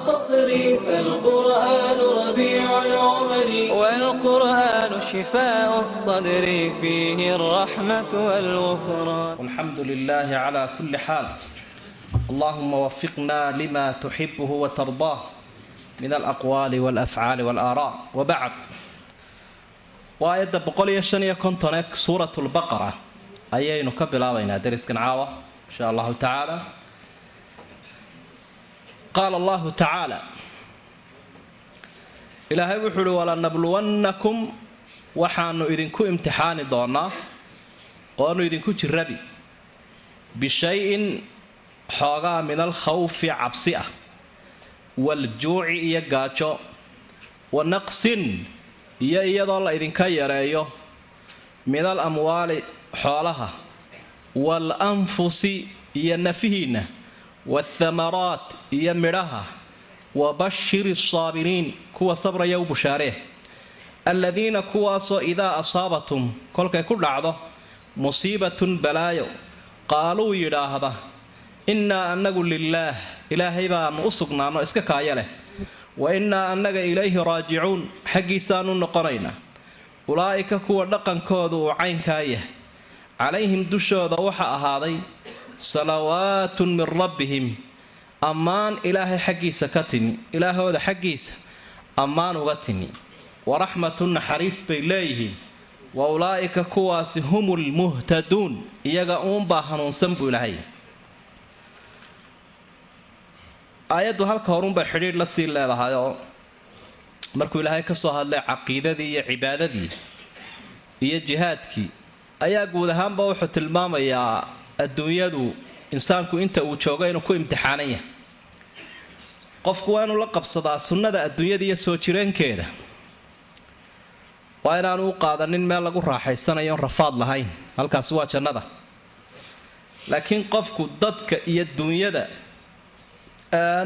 الصدر فالقرآن ربيع العمل والقرآن شفاء الصدر فيه الرحمة والغفران والحمد لله على كل حال اللهم وفقنا لما تحبه وترضاه من الأقوال والأفعال والآراء وبعد وآية بقولي شنية كنتنك سورة البقرة أيين كبلا بين درس كنعاوة إن شاء الله تعالى qaala allahu tacaala ilaahay wuxuu uhi walanabluwannakum waxaanu idinku imtixaani doonaa oonu idinku jirabi bishay-in xoogaa min alkhawfi cabsi ah waljuuci iyo gaajo wa naqsin iyo iyadoo la idinka yareeyo min al amwaali xoolaha waal anfusi iyo nafihiinna waathamaraat iyo midhaha wa bashiri saabiriin kuwa sabraya u bushaaree aladiina kuwaasoo idaa asaabatum kolkay ku dhacdo musiibatun balaayo qaaluu yidhaahda innaa annagu lilaah ilaahay baanu u sugnaanno iska kaaya leh wa innaa annaga ilayhi raajicuun xaggiisaanu noqonaynaa ulaa'ika kuwa dhaqankoodu uu caynkaa yahay calayhim dushooda waxa ahaaday salawaatun min rabbihim. Ammaan ilaahay xaggiisa ka timi ilaahooda xaggiisa ammaan uga timi. Waraxmatu naxariis bay leeyihiin. Wa ulaa'ika kuwaasi humul muhtaduun iyaga uunbaa hanuunsan buu ilaahay aayaddu halka horunbay xidhiidh la sii leedahay oo markuu ilaahay ka soo hadlay caqiidadii iyo cibaadadii iyo jihaadkii ayaa guud ahaanba wuxuu tilmaamayaa adduunyadu insaanku inta uu joogo inuu ku imtixaanan yahay. Qofku waa inuu la qabsadaa sunnada adduunyada iyo soo jireenkeeda. Waa inaanu u qaadanin meel lagu raaxaysanayo on rafaad lahayn halkaasi waa jannada. Laakiin qofku dadka iyo duunyada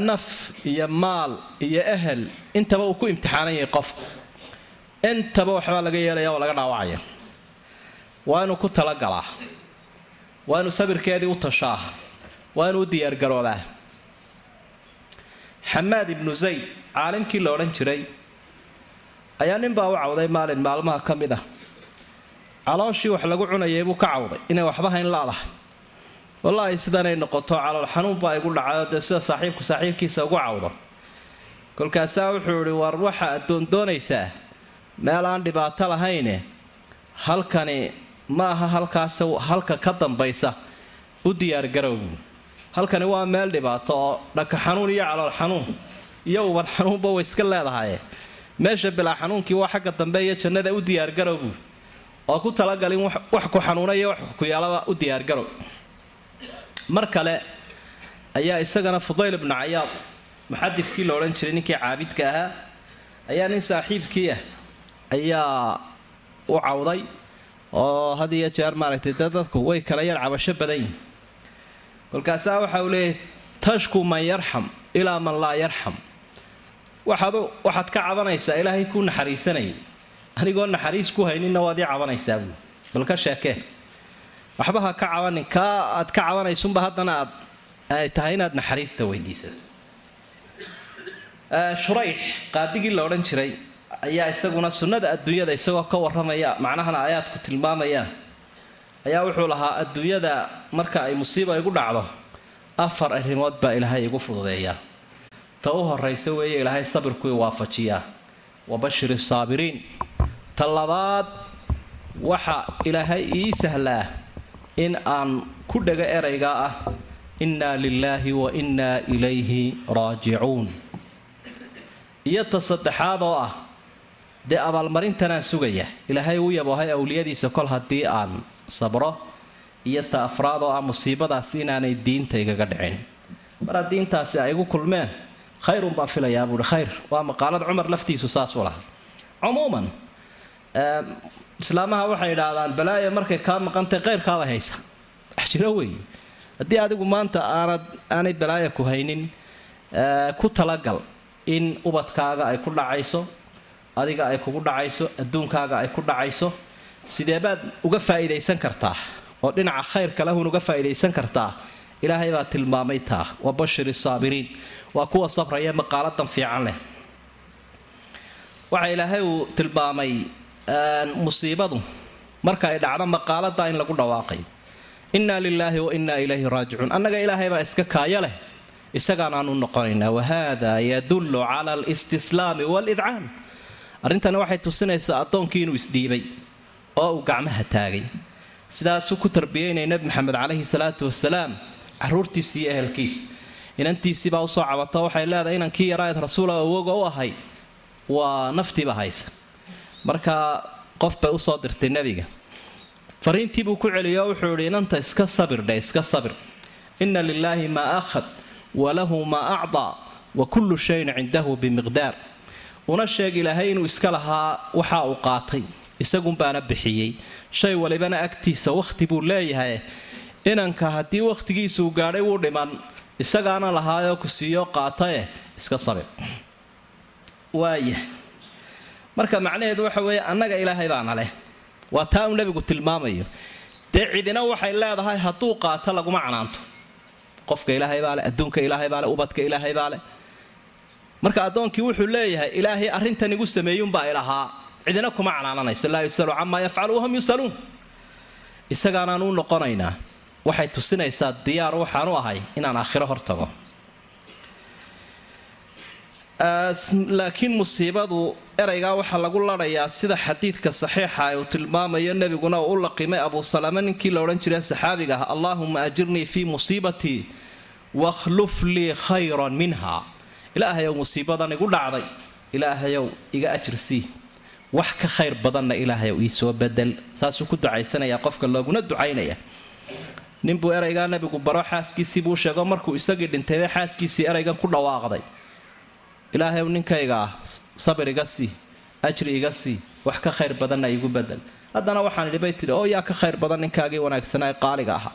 naf iyo maal iyo ehel intaba uu ku imtixaanan yahay qofku. Intaba waxbaa laga yeelaya oo laga dhaawacaya. Waa inuu ku talagalaa waa inuu sabirkeedii u tashaa. Waa inuu u diyaargaroobaa. Xamaad ibnu zayd caalimkii la odhan jiray ayaa ninbaa u cawday maalin maalmaha ka mid ah. Calooshii wax lagu cunayay buu ka cawday inay waxba hayn laadahay wallaahi sidanay noqoto calool xanuun baa igu dhacayo dee sida saaxiibku saaxiibkiisa ugu cawdo. Kolkaasaa wuxuu idhi war waxa aad doondoonaysaa meel aan dhibaato lahayne halkani ma aha halkaas halka ka dambaysa u diyaargarowgu halkani waa meel dhibaato oo dhaka xanuun iyo calool xanuun iyo ubad xanuunba way iska leedahaye meesha bilaa xanuunkii waa xagga dambe iyo jannada u diyaargarowbu oo ku talagalin wax ku xanuunaiyo wax ku yaalaba u diyaargarow mar kale ayaa isagana fudayl ibnu cayaad muxadidkii la odhan jiray ninkii caabidka ahaa ayaa nin saaxiibkii ah ayaa u cawday oo had iyo jeer maaragtay dadku way kala yar cabasho badan yihiin kolkaasaa waxa uu leeyahy tashku man yarxam ilaa man laa yarxam waxaad waxaad ka cabanaysaa ilaahay kuu naxariisanayay. Anigoo naxariis ku hayninna waad ii cabanaysaa buui bal ka sheekee waxba ha ka cabanin kaa aad ka cabanaysunba haddana aad ay tahay inaad naxariista weydiisato. Shurayx qaadigii la odhan jiray ayaa isaguna sunnada adduunyada isagoo ka warramaya macnahana aayaadku tilmaamayaan ayaa wuxuu lahaa adduunyada marka ay musiiba igu dhacdo afar arrimood baa ilaahay igu fududeeyaa ta u horaysa weeye ilaahay sabirkui waafajiyaa. Wa bashiri saabiriin ta labaad waxa ilaahay ii sahlaa in aan ku dhego erayga ah innaa lilaahi wa innaa ilayhi raajicuun. Iyo ta saddexaad oo ah dee abaalmarintanaan sugaya. Ilaahay uu yaboohay awliyadiisa kol haddii aan sabro iyo ta afraad oo ah musiibadaasi inaanay diinta igaga dhicin. Mar haddii intaasi ay igu kulmeen khayrun baa filayaa buuhi khayr. Waa maqaalad cumar laftiisu saasuu lahaa. Cumuuman islaamaha waxay idhaahdaan balaaya markay kaa maqantay khayrkaaba haysa. Wax jiro weeye haddii adigu maanta aanad aanay balaaya ku haynin ku talagal in ubadkaaga ay ku dhacayso adiga ay kugu dhacayso adduunkaaga ay ku dhacayso sidee baad uga faa'iidaysan kartaa? Oo dhinaca khayrka lahun uga faa'iidaysan kartaa? Ilaahay baa tilmaamay taa. Wa bashiri saabiriin. Waa kuwa sabraya maqaaladan fiican leh. Waxa ilaahay uu tilmaamay musiibadu marka ay dhacdo maqaalada in lagu dhawaaqay. Innaa lilaahi wa ilayhi raajicuun. Annaga ilaahay baa iska kaaya leh. Isagaanaanu noqonaynaa. Wahada yadullu cala alistislaami waalidcaan arrintani waxay tusinaysaa addoonkii inuu isdhiibay oo uu gacmaha taagay. Sidaasuu ku tarbiyeynaya nebi maxamed calayhi salaatu wasalaam caruurtiisii iyo ehelkiisa inantiisiibaa u soo cabato waxay leedahay inankii yaraaed rasuula awoga u ahay waa naftiiba haysa. Marka qof bay u soo dirtay nebiga. Fariintiibuu ku celiyo wuxuu idhi inanta iska sabirdhe iska sabir. Inna lilaahi maa akhad walahu maa acdaa wa kullu shayin cindahu bimiqdaar una sheeg ilaahay inuu iska lahaa waxa uu qaatay. Isagunbaana bixiyey. Shay walibana agtiisa wakhti buu leeyahay. Inanka haddii wakhtigiisuu gaadhay wuu dhiman. Isagaana lahaayoo ku siiyo qaatae iska sabir waaya marka macnaheedu waxa weeye annaga ilaahay baana leh. Waa taa uu nebigu tilmaamayo. Dee cidina waxay leedahay hadduu qaato laguma canaanto. Qofka ilaahay baa leh adduunka ilaahay baa leh ubadka ilaahay baa leh marka addoonkii wuxuu leeyahay ilaahay arrintan igu sameeyuunbaa ilahaa. Cidina kuma canaananayso. Laa yusalu camaa yafcalu wahum yusaluun isagaanaanu noqonaynaa waxay tusinaysaa diyaar waxaanu ahay inaan aakhiro hortago laakiin musiibadu eraygaa waxaa lagu ladhayaa sida xadiidka saxiixa uu tilmaamayo. Nebiguna uu u laqimay abuu salame ninkii la odhan jiray saxaabiga ah allaahuma ajirnii fii musiibatii wakhluf lii khayran minha ilaahayow musiibadan igu dhacday. Ilaahayow iga ajirsii wax ka khayr badanna ilaahayow iisoo bedel. Saasuu ku ducaysanayaa qofka looguna ducaynaya. Ninbuu eraygaa nebigu baro xaaskiisii buu sheego markuu isagii dhintayba xaaskiisii eraygan ku dhawaaqday. Ilaahayow ninkayga ah sabir iga sii ajri iga sii wax ka khayr badanna igu bedel. Haddana waxaan idhi bay tidhi oo yaa ka khayr badan ninkaagii wanaagsanaa ee qaaliga ahaa.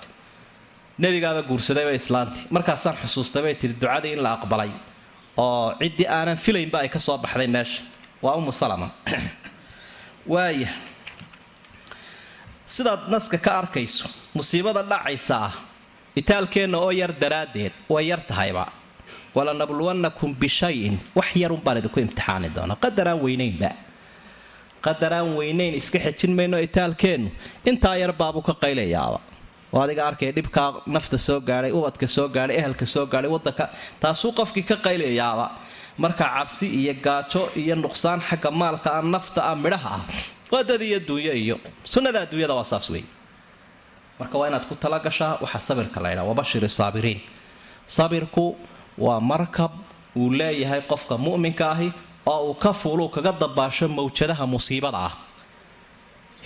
Nebigaaba guursadayba islaantii. Markaasaan xusuustay bay tidhi ducadii in la aqbalay oo ciddii aanan filaynba ay ka soo baxday meesha. Waa umu salama. Waaya sidaad naska ka arkayso musiibada dhacaysa ah itaalkeenna oo yar daraaddeed way yar tahayba. Walanabluwannakum bishayin wax yarun baan idinku imtixaani doonaa. Qadaraan weynaynba qadaraan weynayn iska xejin mayno itaalkeennu. Intaa yar baabuu ka qaylayaaba oo adiga arkaya dhibkaa nafta soo gaadhay ubadka soo gaadhay ehelka soo gaadhay wadanka taasuu qofkii ka qaylayaaba marka cabsi iyo gaajo iyo nuqsaan xagga maalka ah nafta ah midhaha ah waa dad iyo duunyo iyo sunnada adduunyada waa saas wey marka waa inaad ku talagashaa waxaa sabirka laydhaa wabashiri saabiriin sabirku waa markab uu leeyahay qofka mu'minka ahi oo uu ka fuuluu kaga dabaasho mawjadaha musiibada ah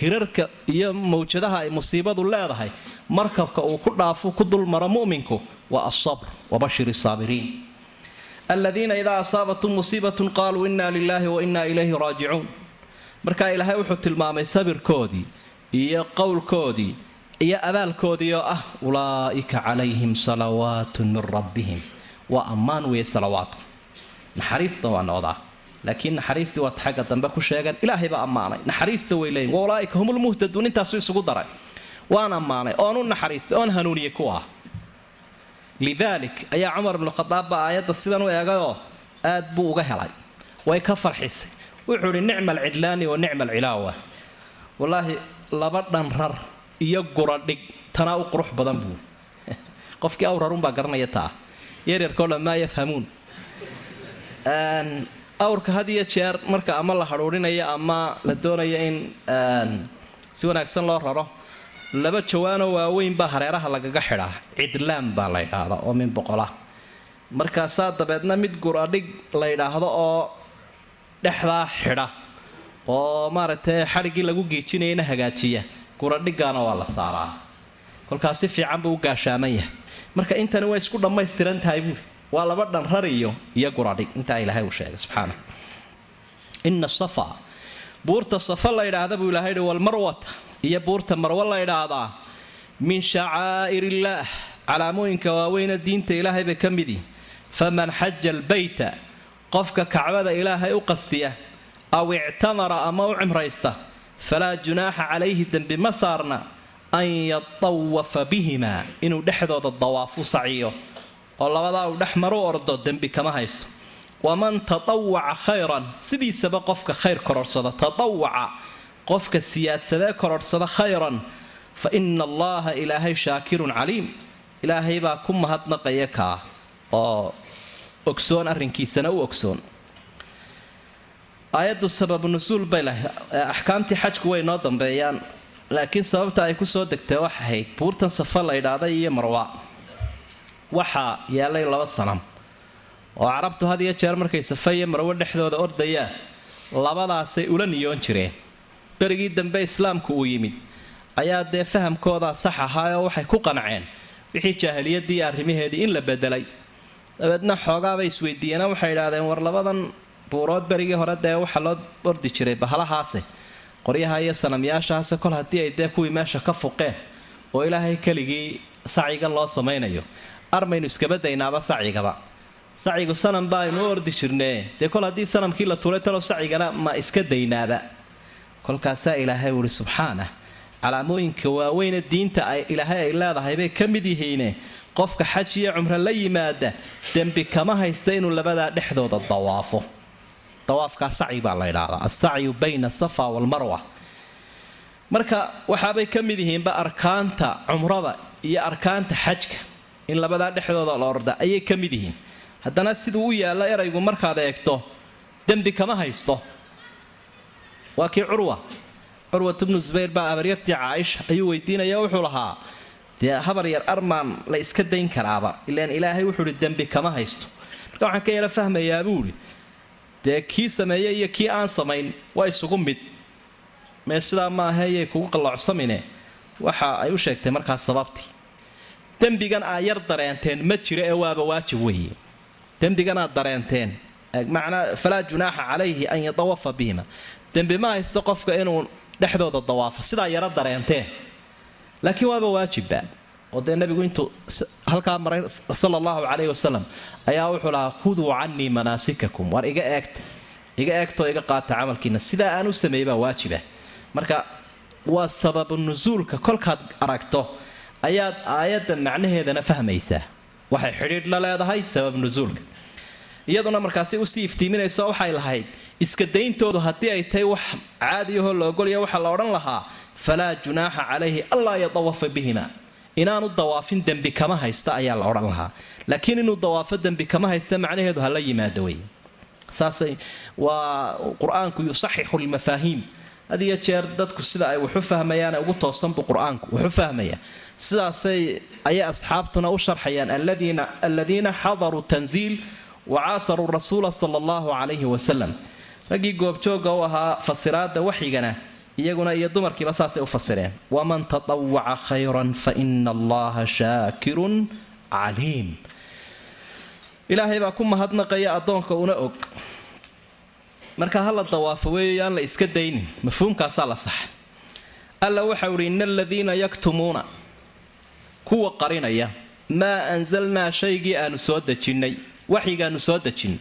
hirarka iyo mawjadaha ay musiibadu leedahay markabka uu ku dhaafo ku dulmaro mu'minku waa asabr wabashir saabiriin aladiina idaa asaabatum musiibatun qaaluu inna lilaahi wa inna ilayhi raajicuun. Markaa ilaahay wuxuu tilmaamay sabirkoodii iyo qowlkoodii iyo abaalkoodii oo ah ulaa'ika calayhim salawaatun min rabbihim. Waa ammaan weeye salawaatu naxariista waa noqdaa laakiin naxariistii waad xagga dambe ku sheegan ilaahay baa ammaanay naxariista way leeyihiin wa ulaaika humulmuhtaduun intaasu isugu daray waan ammaanay oon u naxariistay oon hanuuniyey kuwa lidaalik ayaa cumar ibnu khadaab baa aayadda sidan u eegayoo aad buu uga helay way ka farxisay wuxuu idhi nicma alcidlaani wa nicma alcilaawa wallaahi laba dhanrar iyo guradhig tanaa u qurux badan buu qofkii awrarunbaa garanaya taa yaryarkao dhan maa yafhamuun awrka had iyo jeer marka ama la hadhuurinayo ama la doonayo in si wanaagsan loo raro laba jawaanoo waaweyn baa hareeraha lagaga xidhaa. Cidlaan baa la ydhaahda oo min boqola. Markaasaa dabeedna mid guradhig la ydhaahdo oo dhexdaa xidha oo maaragtay xadhiggii lagu geejinayana hagaajiya guradhigaana waa la saaraa. Kolkaas si fiican buu u gaashaaman yahay marka intani waa isku dhammaystiran tahay buuri waa laba dhanrar iyo guradhig intaa ilaahay uu sheegay subxaana. Ina safa buurta safa la ydhaahda buu ilahay hi walmarwata iyo buurta marwo la ydhaahdaa min shacaa'ir illaah calaamooyinka waaweyna diinta ilaahay bay ka midi faman xaja albayta qofka kacbada ilaahay u qastiya aw ictamara ama u cimraysta falaa junaaxa calayhi dembi ma saarna an yatawafa bihimaa inuu dhexdooda dawaafu saciyo oo labadaa uu dhex maru ordo dembi kama haysto. Waman tatawaca khayran sidiisaba qofka khayr kororhsada tatawaca qofka siyaadsadee kororhsada khayran. Fa ina allaha ilaahay shaakirun caliim. Ilaahay baa ku mahadnaqaya kaa oo ogsoon arrinkiisana u ogsoon. Aayaddu sababu nusuul bay lahayd axkaamtii xajku way noo dambeeyaan laakiin sababta ay ku soo degtay wax ahayd. Buurtan safa la ydhaahday iyo marwa waxaa yaallay laba sanam. Oo carabtu had iyo jeer markay safa iyo marwo dhexdooda ordayaan labadaasay ula niyoon jireen. Berigii dambe islaamku uu yimid. Ayaa dee fahamkoodaa sax ahaa oo waxay ku qanceen. Wixii jaahiliyadii arrimaheedii in la bedelay dabeedna xoogaabay isweydiiyeen waxay idhaahdeen war labadan buurood berigii hore dee waxaa loo ordi jiray bahalahaase. Qoryaha iyo sanamyaashaase kol haddii ay dee kuwii meesha ka fuqeen oo ilaahay keligii sacigan loo samaynayo armaynu iskabadaynaaba sacigaba sacigu sanamba aynu u ordi jirnee. Dee kol haddii sanamkii la tuulay talow sacigana ma iska daynaaba. Kolkaasaa ilaahay uhi subxaanah calaamooyinka waaweyne diinta ay ilaahay ay leedahay bay ka mid yihiine. Qofka xaj iyo cumro la yimaada dembi kama haysta inuu labadaa dhexdooda dawaafo. Dawaafkaa saci baa la ydhaahdaa alsacyu bayna asafa walmarwa marka waxaabay ka mid yihiinba arkaanta cumrada iyo arkaanta xajka in labadaa dhexdooda la orda ayay ka mid yihiin. Haddana siduu u yaallo eraygu markaad eegto dembi kama haysto. Waa kii curwa. Curwat bnu zubayr baa habaryartii caaisha ayuu weydiinaya wuxuu lahaa dee habar yar armaan la iska dayn karaaba ilaan ilaahay wuxuu ihi dembi kama haysto. Marka waxaan ka yala fahmayaa buuhi dee kii sameeye iyo kii aan samayn waa isugu mid. Mee sidaa maaha yay kugu qalloocsamine waxa ay u sheegtay markaas sababtii dembigan aa yar dareenteen ma jiro ee waaba waajib weeye. Dembigan aad dareenteen macnaa falaa junaaxa calayhi an yatawafa bihima dembi ma haysto qofka inuu dhexdooda dawaafo sidaa yaro dareenteen laakiin waaba waajibba oo dee nabigu intuu halkaa maray sala allahu calayhi wasalam ayaa wuxuu lahaa khuduu canii manaasikakum. War iga eegta iga eegtoo iga qaata camalkiina sidaa aan u sameeyey baa waajiba marka waa sababu nusuulka kolkaad aragto ayaad aayadda macnaheedana fahmaysaa waxay xidhiidh la leedahay sabab nusuulka iyaduna markaasi u sii iftiiminayso waxay lahayd iska dayntoodu haddii ay tahay wax caadiyahoo la ogolaya waxaa la odhan lahaa falaa junaaxa calayhi allaa yatawafa bihima. Inaanu dawaafin dembi kama haysta ayaa la odhan lahaa. Laakiin inuu dawaafo dembi kama haysta macnaheedu hala yimaado wey saasay waa qur'aanku yusaxixu lmafaahiim had iyo jeer dadku sida ay waxu fahmayaan ugu toosan buu qur'aanku waxu fahmaya sidaasay ayay asxaabtuna u sharxayaan aladiina xadaruu tanziil wacaasaruu rasuula sala allahu calayhi wasalam raggii goobjooga u ahaa fasiraada waxyigana iyaguna iyo dumarkiiba saasay u fasireen. Waman tatawaca khayran fa ina allaha shaakirun caliim. Ilaahay baa ku mahadnaqaya addoonka una og marka hala dawaafo weeyo yaan la iska daynin. Mafhuumkaasaa la saxa alla waxau ihi ina aladiina yaktumuuna. Kuwa qarinaya maa anzalnaa shaygii aanu soo dejinnay waxyigaanu soo dejinnay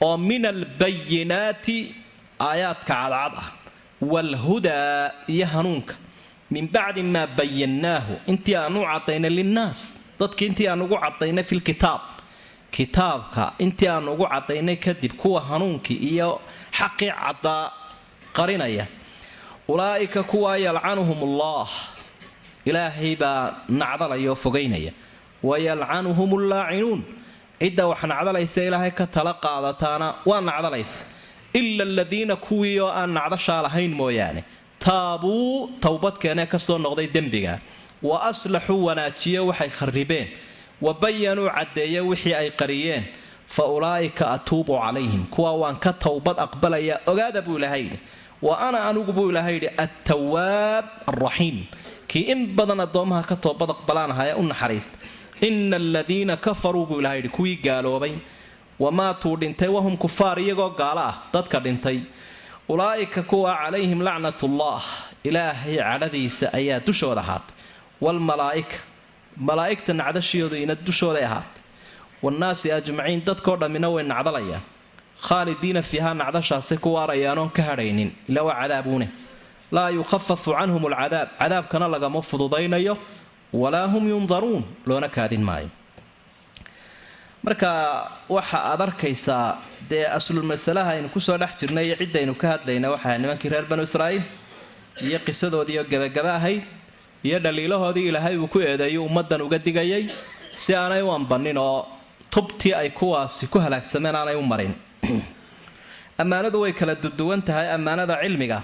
oo min albayinaati aayaadka cadcad ah waalhudaa iyo hanuunka. Min bacdi maa bayannaahu intii aan u cadaynay linnaas dadki intii aan ugu cadaynay filkitaab kitaabka. Intii aan ugu cadaynay kadib kuwa hanuunkii iyo xaqii caddaa qarinaya. Ulaa'ika kuwaa yalcanuhum ullah ilaahay baa nacdalaya oo fogaynaya wayalcanuhum allaacinuun cidda wax nacdalaysa ilaahay ka tala qaadataana waa nacdalaysa. Ila aladiina kuwii oo aan nacdashaa lahayn mooyaane. Taabuu towbadkeenee ka soo noqday dembiga. Wa aslaxuu wanaajiye waxay kharribeen wa bayanuu caddeeye wixii ay qariyeen fa ulaa'ika atuubu calayhim kuwa waan ka towbad aqbalaya ogaada buu ilaahay yidhi wa ana anigu buu ilaahay yidhi attawaab alraxiim kii in badan addoommaha ka toobad aqbalaan ahaye u naxariista ina aladiina kafaruu buu ilahay yidhi kuwii gaaloobay wamaatuu dhintay wahum kufaar iyagoo gaalo ah dadka dhintay ulaa'ika kuwa calayhim lacnatullah ilaahay cadhadiisa ayaa dushooda ahaatay waalmalaa'ika malaa'igta nacdashiyoodu ina dushooday ahaatay waannaasi ajmaciin dadkoo dhammina way nacdalayaan khaalidiina fiihaa nacdashaasay ku waarayaanoon ka hadhaynin ilaa waa cadaabuune. Laa yukhafafu canhum alcadaab cadaabkana lagama fududaynayo walaa hum yundaruun loona kaadin maayo. Marka waxa aad arkaysaa dee aslul masalaha aynu ku soo dhex jirnay iyo ciddaynu ka hadlayna waxaa nimankii reer banu israa'iil iyo qisadoodiioo gebagaba ahayd iyo dhaliilahoodii ilaahay uu ku eedeeyo ummaddan uga digayay si aanay u ambanin oo tubtii ay kuwaasi ku halaagsameen aanay u marin ammaanadu way kala duduwan tahay ammaanada cilmiga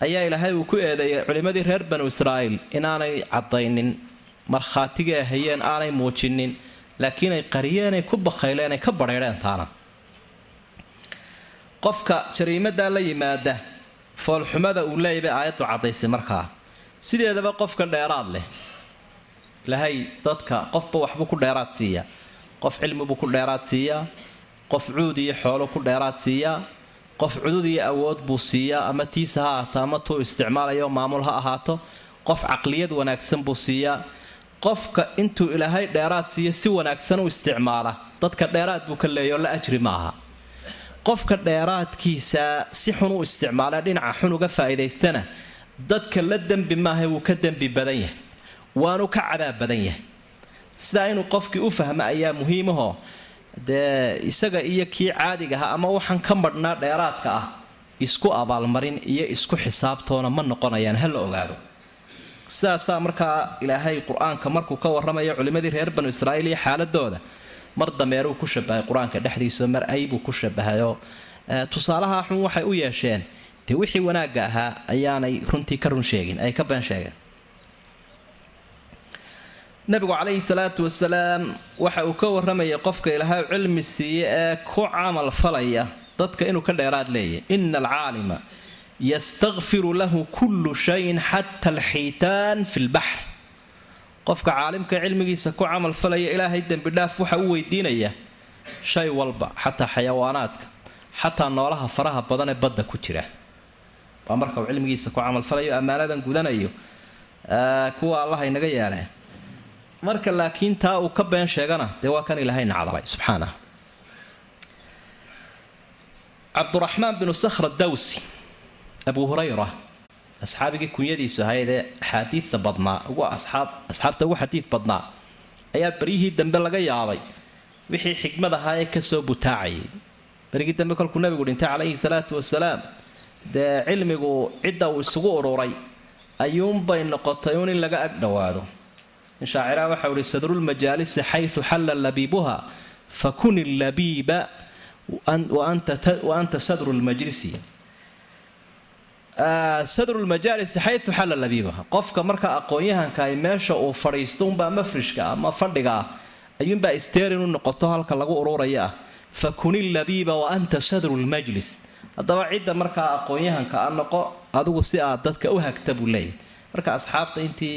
ayaa ilaahay uu ku eedeeyay culimmadii reer banu israa'iil inaanay caddaynin markhaatigii ay hayeen aanay muujinin laakiin ay qariyeenay ku bakhayleen ay ka badheedheen taana qofka jariimadaa la yimaada foolxumada uu leeyay bay aayaddu caddaysay markaa sideedaba qofka dheeraad leh? Ilaahay dadka qofba waxbuu ku dheeraad siiyaa qof cilmibuu ku dheeraad siiyaa qof cuud iyo xoolo ku dheeraad siiyaa qof cudud iyo awood buu siiyaa ama tiisa ha ahaato ama tuu isticmaalayo maamul ha ahaato. Qof caqliyad wanaagsan buu siiyaa qofka intuu ilaahay dheeraad siiyo si wanaagsan u isticmaala. Dadka dheeraad buu ka leeyaoo la ajri maaha. Qofka dheeraadkiisa si xun u isticmaala dhinaca xun uga faa'iidaystana dadka la dembi maaha wuu ka dembi badan yahay. Waanu ka cadaab badan yahay. Sidaa inuu qofkii u fahmo ayaa muhiimahoo dee isaga iyo kii caadiga aha ama waxaan ka madhnaa dheeraadka ah isku abaalmarin iyo isku xisaabtoona ma noqonayaan ha la ogaado. Sidaasaa markaa ilaahay qur'aanka markuu ka warramayo culimmadii reer banu israa'iil iyo xaaladooda mar dameeruu ku shabahay qur'aanka dhexdiisao mar aybuu ku shabahayoo tusaalaha xun waxay u yeesheen dee wixii wanaagga ahaa ayaanay runtii ka run sheegin ay ka been sheegeen. Nabigu calayhi salaatu wasalaam waxa uu ka warramayay qofka ilaahay cilmi siiye ee ku camal falaya dadka inuu ka dheeraad leeyahy ina alcaalima yastakfiru lahu kullu shayin xata alxiitaan fi lbaxr qofka caalimka cilmigiisa ku camal falaya ilaahay dembidhaaf waxa u weydiinaya shay walba xataa xayawaanaadka xataa noolaha faraha badan ee badda ku jira waa marka uu cilmigiisa ku camalfalayo ammaanadan gudanayo kuwa allaha inaga yeeleen marka laakiin taa uu ka been sheegana dee waa kan ilaahay nacdalay subxaanah. Cabduraxmaan binu sakhra dawsi abu hurayra asxaabigii kunyadiisu ahaydee axaadiidta badnaa ugu asxaab asxaabta ugu xadiid badnaa ayaa beryihii dambe laga yaabay. Wixii xikmad ahaa ee ka soo butaacayay berigii dambe kolkuu nabigu dhintay calayhi salaatu wasalaam dee cilmigu cidda uu isugu ururay ayuunbay noqotay uun in laga ag dhowaado. Shaaciraha waxau ihi sadrulmajaalisi xayu xalla labiibuha fakun labiiba wa anta sadru xayu xalla labiibuha. Qofka marka aqoon-yahanka ay meesha uu fadhiisto unbaa mafrishka ama fadhiga ah ayuunbaa isteerin u noqoto halka lagu ururaya ah. Fakun labiiba wa anta sadru lmajlis haddaba cidda markaa aqoon-yahanka a noqo adigu si aad dadka u hagta buu leeyahy marka asxaabta intii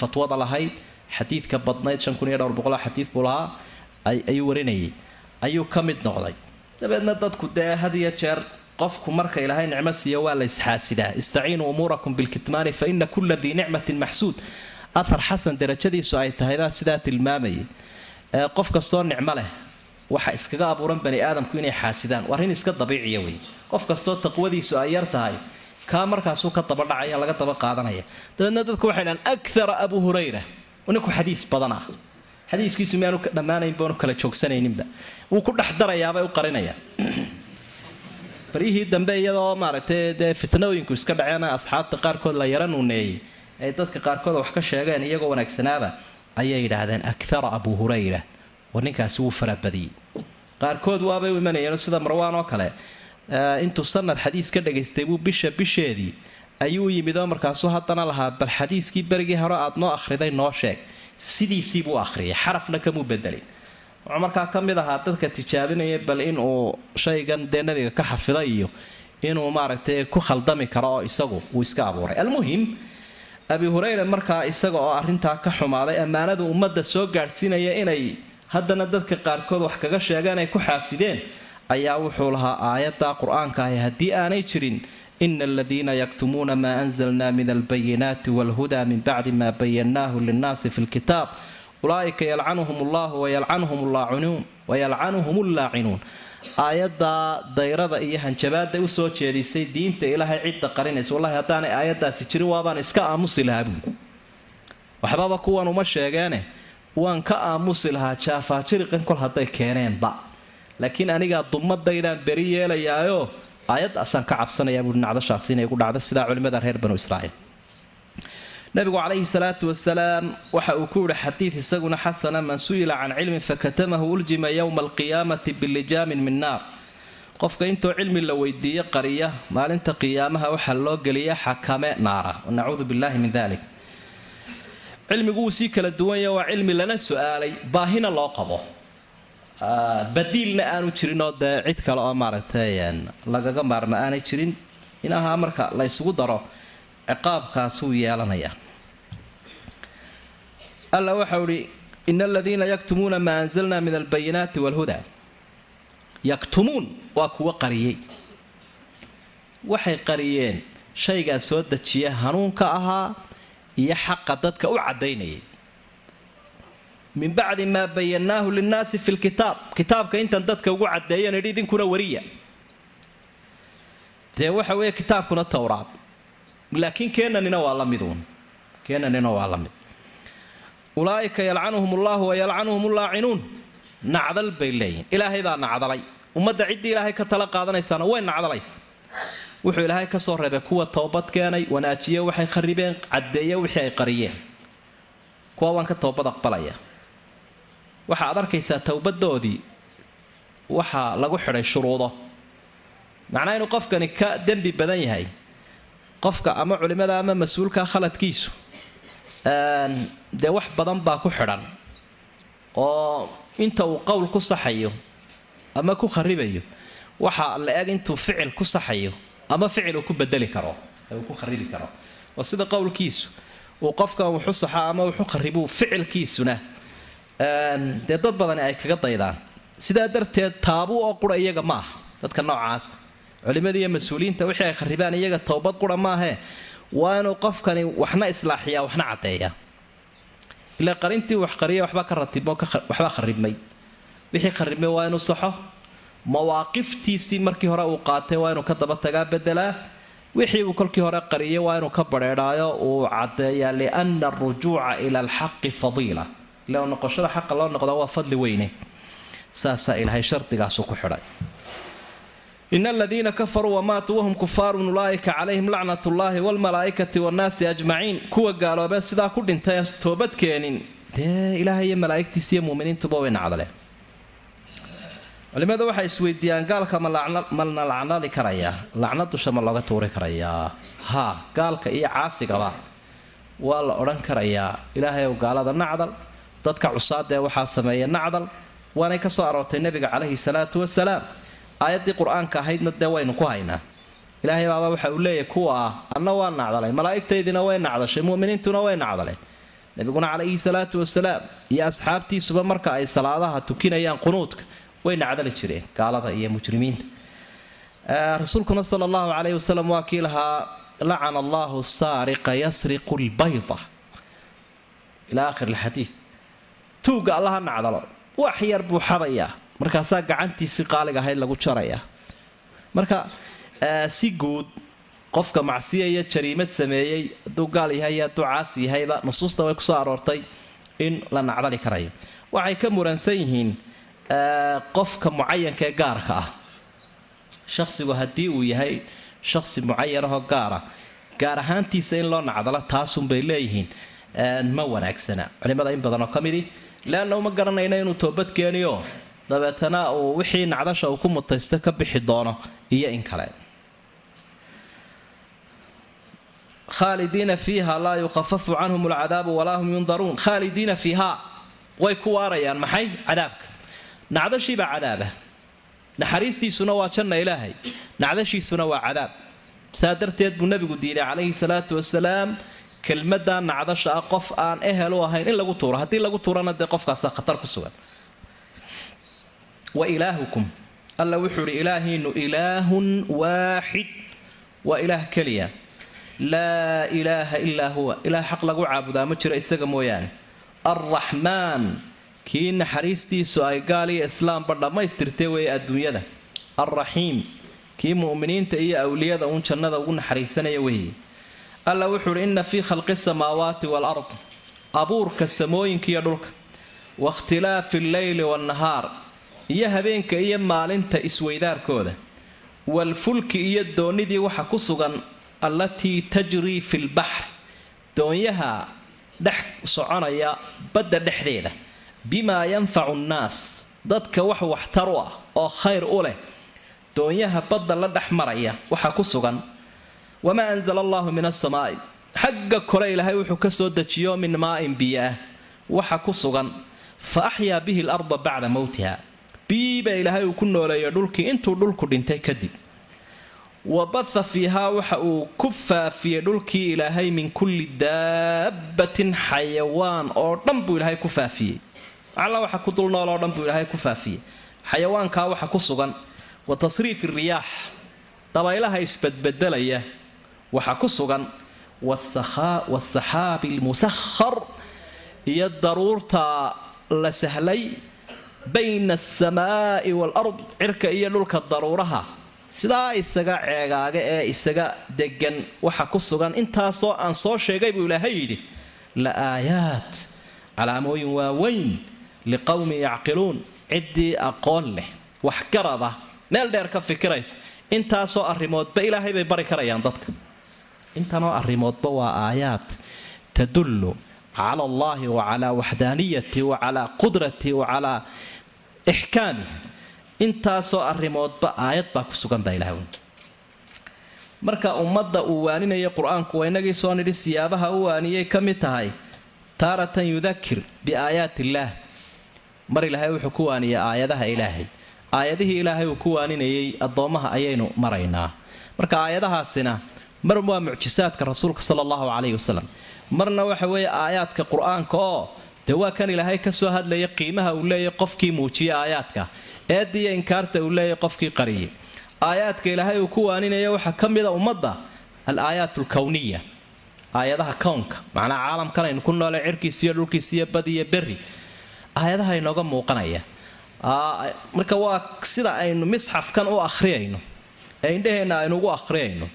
fatwada lahayd xadiidka badnayd shan kun iyo dhowr boqol xadiid buu lahaa ayuu warinayay. Ayuu ka mid noqday. Dabeedna dadku dee had iyo jeer qofku marka ilaahay nicmo siiya waa la isxaasidaa. Istaciinuu umuurakum bilkitmaani fa ina kula dii nicmatin maxsuud. Afar xasan darajadiisu ay tahay baa sidaa tilmaamayay qof kastoo nicmo leh waxa iskaga abuuran bani aadamku inay xaasidaan. Waa arrin iska dabiiciya wey qof kastoo taqwadiisu ay yar tahay kaa markaasuu ka dabadhacaya laga daba qaadanaya. Dabeedna dadku waxay dhahaan akara abu hurayra. Ninku xadiis badan ah. Xadiiskiisu miyaanu dhammaanayn baanu kala joogsanayninba. Wuu ku dhex darayaabay u qarinaya. Baryihii dambe iyadoo maaragtay dee fitnooyinku iska dhaceena asxaabta qaarkood la yara nuuneeyey ay dadka qaarkood wax ka sheegeen iyagoo wanaagsanaaba ayay yidhaahdeen akara abu hurayra war ninkaasi wuu farabadiyey qaarkood waabay u imanayeen sida marwaan oo kale. Intuu sanad xadiis ka dhagaystay buu bisha bisheedii ayuu yimid oo markaasuu haddana lahaa bal xadiiskii berigii hore aad noo akhriday noo sheeg. Sidiisiibuu akhriyay xarafna kamuu bedelin wuxuu markaa ka mid ahaa dadka tijaabinaya bal inuu shaygan dee nabiga ka xafida iyo inuu maaragtay ku khaldami karo oo isagu uu iska abuuray. Almuhim abi hureyre markaa isaga oo arintaa ka xumaaday ammaanadu ummadda soo gaadhsiinaya inay haddana dadka qaarkood wax kaga sheegeen ay ku xaasideen ayaa wuxuu lahaa aayadda qur'aanka ahi haddii aanay jirin ina aladiina yaktumuuna maa anzalna min albayinaati walhudaa min bacdi maa bayannaahu linnaasi fi lkitaab ulaaika yalcanuhum allahu wayalcanuhum allaacinuun aayaddaa dayrada iyo hanjabaada u soo jeedisay diinta ilaahay cidda qarinaysa. Wallahi haddaanay aayaddaasi jirin waabaan iska aamusi lahaa buuli waxbaba kuwan uma sheegeene waan ka aamusi lahaa jaafaajiriqan kol hadday keeneenba. Laakiin anigaa dumadaydaan beri yeelayaayo aayaddaasaan ka cabsanayaa buui nacdashaasi inay gu dhacdo sidaa culimmada reer banu israa'iil. Nabigu calayhi salaatu wasalaam waxa uu ku yihi xadiid isaguna xasana man su'ila can cilmin fakatamahu uljima yowma alqiyaamati bilijaamin min naar. Qofka intoo cilmi la weydiiyo qariya maalinta qiyaamaha waxaa loo geliya xakame naara. Nacuudu billahi min dalik cilmigu wuu sii kala duwanya waa cilmi lana su'aalay baahina loo qabo. Badiilna aanu jirin oo dee cid kale oo maaragtay lagaga maarma aanay jirin. Inahaa marka la ysugu daro ciqaabkaasuu yeelanayaa. Alla waxau ihi ina aladiina yaktumuuna maa anzalna min albayinaati walhudaa yaktumuun waa kuwa qariyey. Waxay qariyeen shaygaa soo dejiya hanuunka ahaa iyo xaqa dadka u caddaynayay. Min bacdi maa bayannaahu linnaasi fi lkitaab kitaabka intan dadka ugu caddeeyan idhi idinkuna wariya. Dee waxa weeye kitaabkuna towraad. Laakiin keenanina waa la miduun keenanina waa la mid. Ulaaika yalcanuhum ullahu wayalcanuhum ullaacinuun nacdal bay leeyihiin ilaahay baa nacdalay. Ummadda ciddii ilaahay ka tala qaadanaysaana way nacdalaysa wuxuu ilaahay ka soo reebay kuwa toobad keenay wanaajiye waxay kharibeen caddeeye wixii ay qariyeen. Kuwa waan ka toobad aqbalaya. Waxaad arkaysaa towbadoodii waxaa lagu xidhay shuruudo. Macnaa inuu qofkani ka dembi badan yahay qofka ama culimada ama mas'uulka khaladkiisu dee wax badan baa ku xidhan oo inta uu qowl ku saxayo ama ku kharibayo waxa la eg intuu ficil ku saxayo ama ficil uu ku bedeli karo uu ku kharibi karo. Oo sida qowlkiisu. Uu qofkan wuxu saxa ama wuxu kharibu ficilkiisuna. Dee dad badani ay kaga daydaan. Sidaa darteed taabuu oo qura iyaga ma dadka noocaasa culimada iyo mas'uuliyiinta wixii ay kharibaan iyaga towbad qura maahee waa inuu qofkani waxna islaaxiyaa waxna caddeeyaa. Ilaa qarintii wax qariya waxba ka ratibmo waxba kharibmay wixii kharibmay waa inuu saxo mawaaqiftiisii markii hore uu qaatay waa inuu ka daba tagaa bedelaa wixii uu kolkii hore qariyay waa inuu ka badheedhaayo uu caddeeyaa liana arujuuca ila alxaqi fadiila. Ila noqoshada xaqa loo noqdaa waa fadli weyne. Saasaa ilaahay shardigaasu ku xidhay. Ina aladiina kafaruu wamaatuu wahum kufaarun ulaaika calayhim lacnat ullaahi wlmalaaikati wannaasi ajmaciin. Kuwa gaaloobee sidaa ku dhintay toobadkeenin dee ilaahay iyo malaaigtiisa iyo muminiintuba way nacdaleen culimadu waxay isweydiiyaan gaalka malna lacnadi karayaa lacna dusha ma looga tuuri karayaa ha gaalka iyo caasigaba waa la odhan karayaa ilaahay ow gaalada nacdal dadka cusaadee waxaa sameeya nacdal waanay ka soo aroortay nebiga calayhi salaatu wasalaam. Aayaddii qur'aanka ahaydna dee waynu ku haynaa. Ilaahay baaba waxa uu leeyahy kuwa ah anna waa nacdalay. Malaa'igtaydina way nacdashay mu'miniintuna way nacdaleen nebiguna calayhi salaatu wasalaam iyo asxaabtiisuba marka ay salaadaha tukinayaan qunuudka way nacdali jireen gaalada iyo mujrimiinta. Rasuulkuna sala allahu calayhi wasalam waa kii lahaa lacana allahu saariqa yasriqu lbayda ilaa akhir alxadiid tuugga allaha nacdalo. Wax yar buu xadayaa markaasaa gacantiisi qaaliga ahayd lagu jarayaa marka si guud qofka macsiya jariimad sameeyey hadduu gaal yahay hadduu caasi yahayba nusuusta way ku soo aroortay in la nacdali karayo. Waxay ka muransan yihiin qofka mucayanka ee gaarka ah. Shaqsigu haddii uu yahay shaqsi mucayanahoo gaara gaar ahaantiisa in loo nacdalo taasunbay leeyihiin. Ma wanaagsana. Culimada in badan oo ka midi leanna uma garanayna inuu toobad keeniyo dabeetana uu wixii nacdasha uu ku mutaysta ka bixi doono. Iyo in kale. Khaalidiina fiiha laa yukhafafu canhum alcadaabu walaa hum yundaruun. Khaalidiina fiiha way ku waarayaan maxay? Cadaabka nacdashiibaa cadaaba. Naxariistiisuna waa janna ilaahay. Nacdashiisuna waa cadaab. Saa darteed buu nabigu diiday calayhi salaatu wasalaam kelmadaa nacdasha ah qof aan ehel u ahayn in lagu tuuro. Haddii lagu tuurana dee qofkaasa khatar ku sugan. Wa ilaahukum. Alla wuxuu ihi ilaahiinu ilaahun waaxid. Waa ilaah keliya. Laa ilaaha ilaa huwa. Ilaah xaq lagu caabudaa ma jiro isaga mooyaane. Alraxmaan kii naxariistiisu ay gaal iyo islaamba dhammaystirtay weeye adduunyada. Alraxiim kii mu'miniinta iyo awliyada uun jannada ugu naxariisanaya weeye. Alla wuxuu uhi inna fii khalqi samaawaati waalard abuurka samooyinka iyo dhulka. Wakhtilaafi alleyli waannahaar iyo habeenka iyo maalinta isweydaarkooda. Waalfulki iyo doonnidii waxa ku sugan allatii tajrii fi lbaxri doonyaha dhex soconaya badda dhexdeeda bimaa yanfacu nnaas dadka wax waxtar u ah oo khayr u leh doonyaha badda la dhex maraya waxa ku sugan wamaa anzala allahu min asamaa'i xagga kore ilaahay wuxuu ka soo dejiyo min maa'in biyo ah waxa ku sugan fa axyaa bihi larda bacda mowtiha biiba ilaahay uu ku nooleeyo dhulkii intuu dhulku dhintay kadib. Wa batha fiihaa waxa uu ku faafiyey dhulkii ilaahay min kulli daabbatin xayawaan oo dhan buu ilaahay ku faafiyey alla waxa ku dul nool oo dhan buu ilaahay ku faafiyey. Xayawaankaa waxa ku sugan wa tasriifi riyaax. Dabaylaha isbadbedelaya waxa ku sugan wasaxaabi almusakhar iyo daruurta la sahlay bayna alsamaa'i waalard cirka iyo dhulka daruuraha. Sidaa isaga ceegaaga ee isaga degan waxa ku sugan. Intaasoo aan soo sheegay buu ilaahay yidhi la aayaat calaamooyin waaweyn liqowmin yacqiluun ciddii aqoon leh. Waxgarada meel dheer ka fikiraysa. Intaasoo arrimoodba ilaahay bay bari karayaan dadka. Intanoo arrimoodba waa aayaad. Tadullu cala allahi wa calaa waxdaaniyati wa calaa qudrati wa calaa ixkaami. Intaasoo arrimoodba aayad baa ku sugan baa ilahay marka ummadda uu waaninaya qur'aanku waa inagii soo nidhi siyaabaha u waaniyay ka mid tahay taaratan yudakir biaayaat illaah mar ilaahay wuxuu ku waaniyay aayadaha ilaahay. Aayadihii ilaahay uu ku waaninayay addoommaha ayaynu maraynaa. Marka aayadahaasina mar waa mucjisaadka rasuulka sala allahu calayhi wasalam marna waxa weeye aayaadka qur'aanka oo dee waa kan ilaahay ka soo hadlaya qiimaha uu leeyahy qofkii muujiya aayaadka. Eediyo inkaarta uu leeyahy qofkii qariyay aayaadka ilaahay uu ku waaninaya waxaa ka mida ummadda al aayaat alkowniya aayadaha kownka macnaa caalamkan aynu ku noole cirkiisiyo dhulkiisiyo bad iyo berri aayadaha inooga muuqanaya. Marka waa sida aynu misxafkan u akhriyayno. Ee indhaheenna aynu ugu akhriyayno.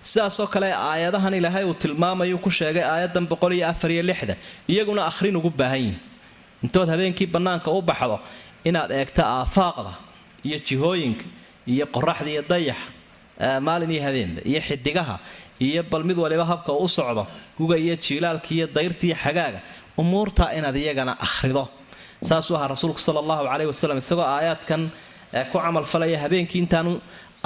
Sidaasoo kale aayadahan ilaahay uu tilmaamayu ku sheegay aayadan boqol iyo afar iyo lixda iyaguna akhrin ugu baahan yihiin intood habeenkii bannaanka u baxdo inaad eegto aafaaqda iyo jihooyinka iyo qoraxda iyo dayaxa maalin iyo habeenba iyo xidigaha iyo bal mid waliba habka u socdo guga iyo jiilaalka iyo dayrta iyo xagaaga umuurtaa inaad iyagana akhrido saasuu ahaa rasuulku sala allahu caleyhi wasalam isagoo aayaadkan ku camalfalaya habeenkii intaanu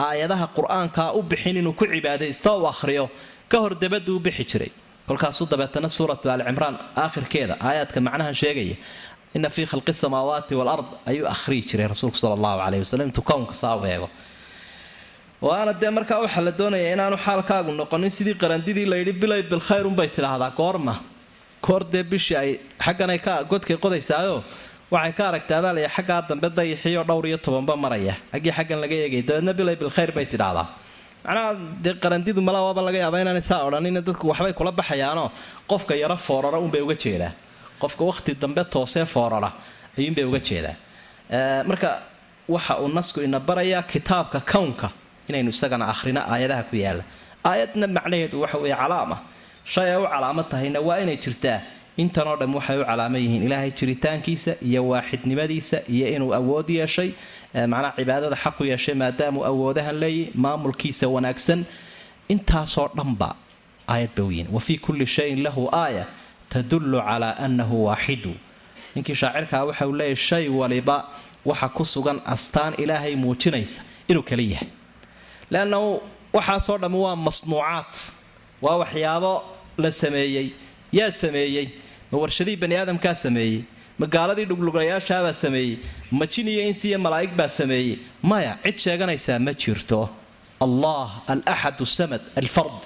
aayadaha qur'aanka u bixin inuu ku cibaadaysto u akhriyo ka hor dabaduu bixi jiray. Kolkaasuu dabeetana suuratu alicimraan aakhirkeeda aayaadka macnaha sheegaya ina fii khalqi samaawaati walard ayuu akhriyi jiray rasuulku sala allahu caleyhi wasalam intuu kownka saa u eego. Waana dee markaa waxaa la doonaya inaanu xaalkaagu noqonin sidii qarandidii layidhi bilay bilkhayr unbay tidhaahdaa goorma dee bishii ay xagganay ka godkay qodaysaayo waxay ka aragtaa baalaya xaggaa dambe dayaxiioo dhowr iyo tobanba maraya. Xaggii xaggan laga eegay dabeedna bilay bilkhayr bay tidhaahdaa. Macnaha dee qarandidu mala waaba laga yaaba inaanay saa odhanin dadku waxbay kula baxayaanoo qofka yaro foorara unbay uga jeedaa qofka wakhti dambe toosee foorara ayuunbay uga jeedaa marka waxa uu nasku ina barayaa kitaabka kownka inaynu isagana akhrino aayadaha ku yaalla aayadna macnaheedu waxa weeye calaama shay ay u calaamo tahayna waa inay jirtaa. Intanoo dham waxay u calaamo yihiin ilaahay jiritaankiisa iyo waaxidnimadiisa iyo inuu awood yeeshay macnaha cibaadada xaqu yeeshay maadaamuu awoodahan leeyahy maamulkiisa wanaagsan. Intaasoo dhanba aayad ba weyin wa fii kulli shayin lahu aaya tadullu calaa annahu waaxidu. Ninkii shaacirkaa waxa uu leeyahy shay waliba waxa ku sugan astaan ilaahay muujinaysa inuu kala yahay. Leannahu waxaasoo dhammi waa masnuucaad waa waxyaabo la sameeyey yaa sameeyey ma warshadihii bani aadamkaa sameeyey ma gaaladii dhuglugayaashaabaa sameeyey ma jin iyo insi iyo malaa'ig baa sameeyey. Maya cid sheeganaysaa ma jirto. Allah alaxad samad alfard.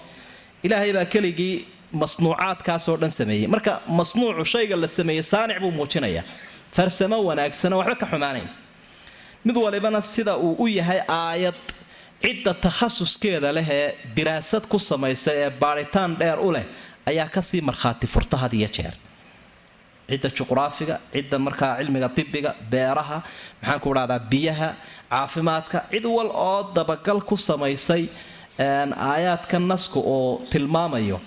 Ilaahay baa keligii masnuucaadkaasoo dhan sameeyey. Marka masnuucu shayga la sameeyey saanic buu muujinayaa farsamo wanaagsano waxba ka xumaanayn. Mid walibana sida uu u yahay aayad cidda takhasuskeeda leh ee diraasad ku samaysa ee baadhitaan dheer u leh ayaa ka sii markhaati furta had iyo jeer. Cidda juqraafiga cidda markaa cilmiga dibiga beeraha maxaan ku dhahdaa biyaha caafimaadka cid wal oo dabagal ku samaysay aayaadka naska oo tilmaamayo.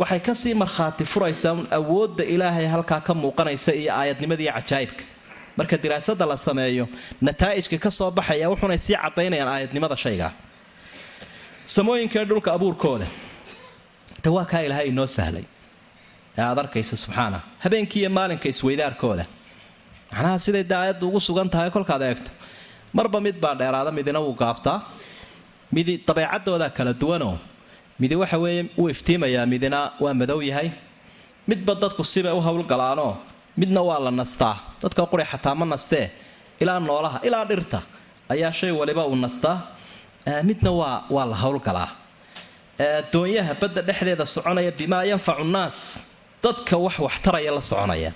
Waxay ka sii markhaati furaysaa awoodda ilaahay halkaa ka muuqanaysa iyo aayadnimadii cajaa'ibka marka diraasada la sameeyo nataa'ijka ka soo baxaya wuxunay sii cadaynayaan aayadnimada shaygaa samooyinkaee dhulka abuurkooda de waa kaa ilaahay inoo sahlay ee aad arkaysa subxaana. Habeenkii iyo maalinka isweydaarkooda. Macnaha siday de aayaddu ugu sugan tahay kolkaad eegto. Marba mid baa dheeraada midina wuu gaabtaa. Midi dabeecadooda kala duwanoo. Midi waxa weeye wuu iftiimayaa midina waa madow yahay. Midba dadku sibay u howlgalaanoo midna waa la nastaa. Dadka quri xataa ma nastee. Ilaa noolaha ilaa dhirta ayaa shay waliba uu nastaa. Midna waa waa la howlgalaa doonyaha badda dhexdeeda soconaya bimaa yanfacu nnaas. Dadka wax waxtaraya la soconaya.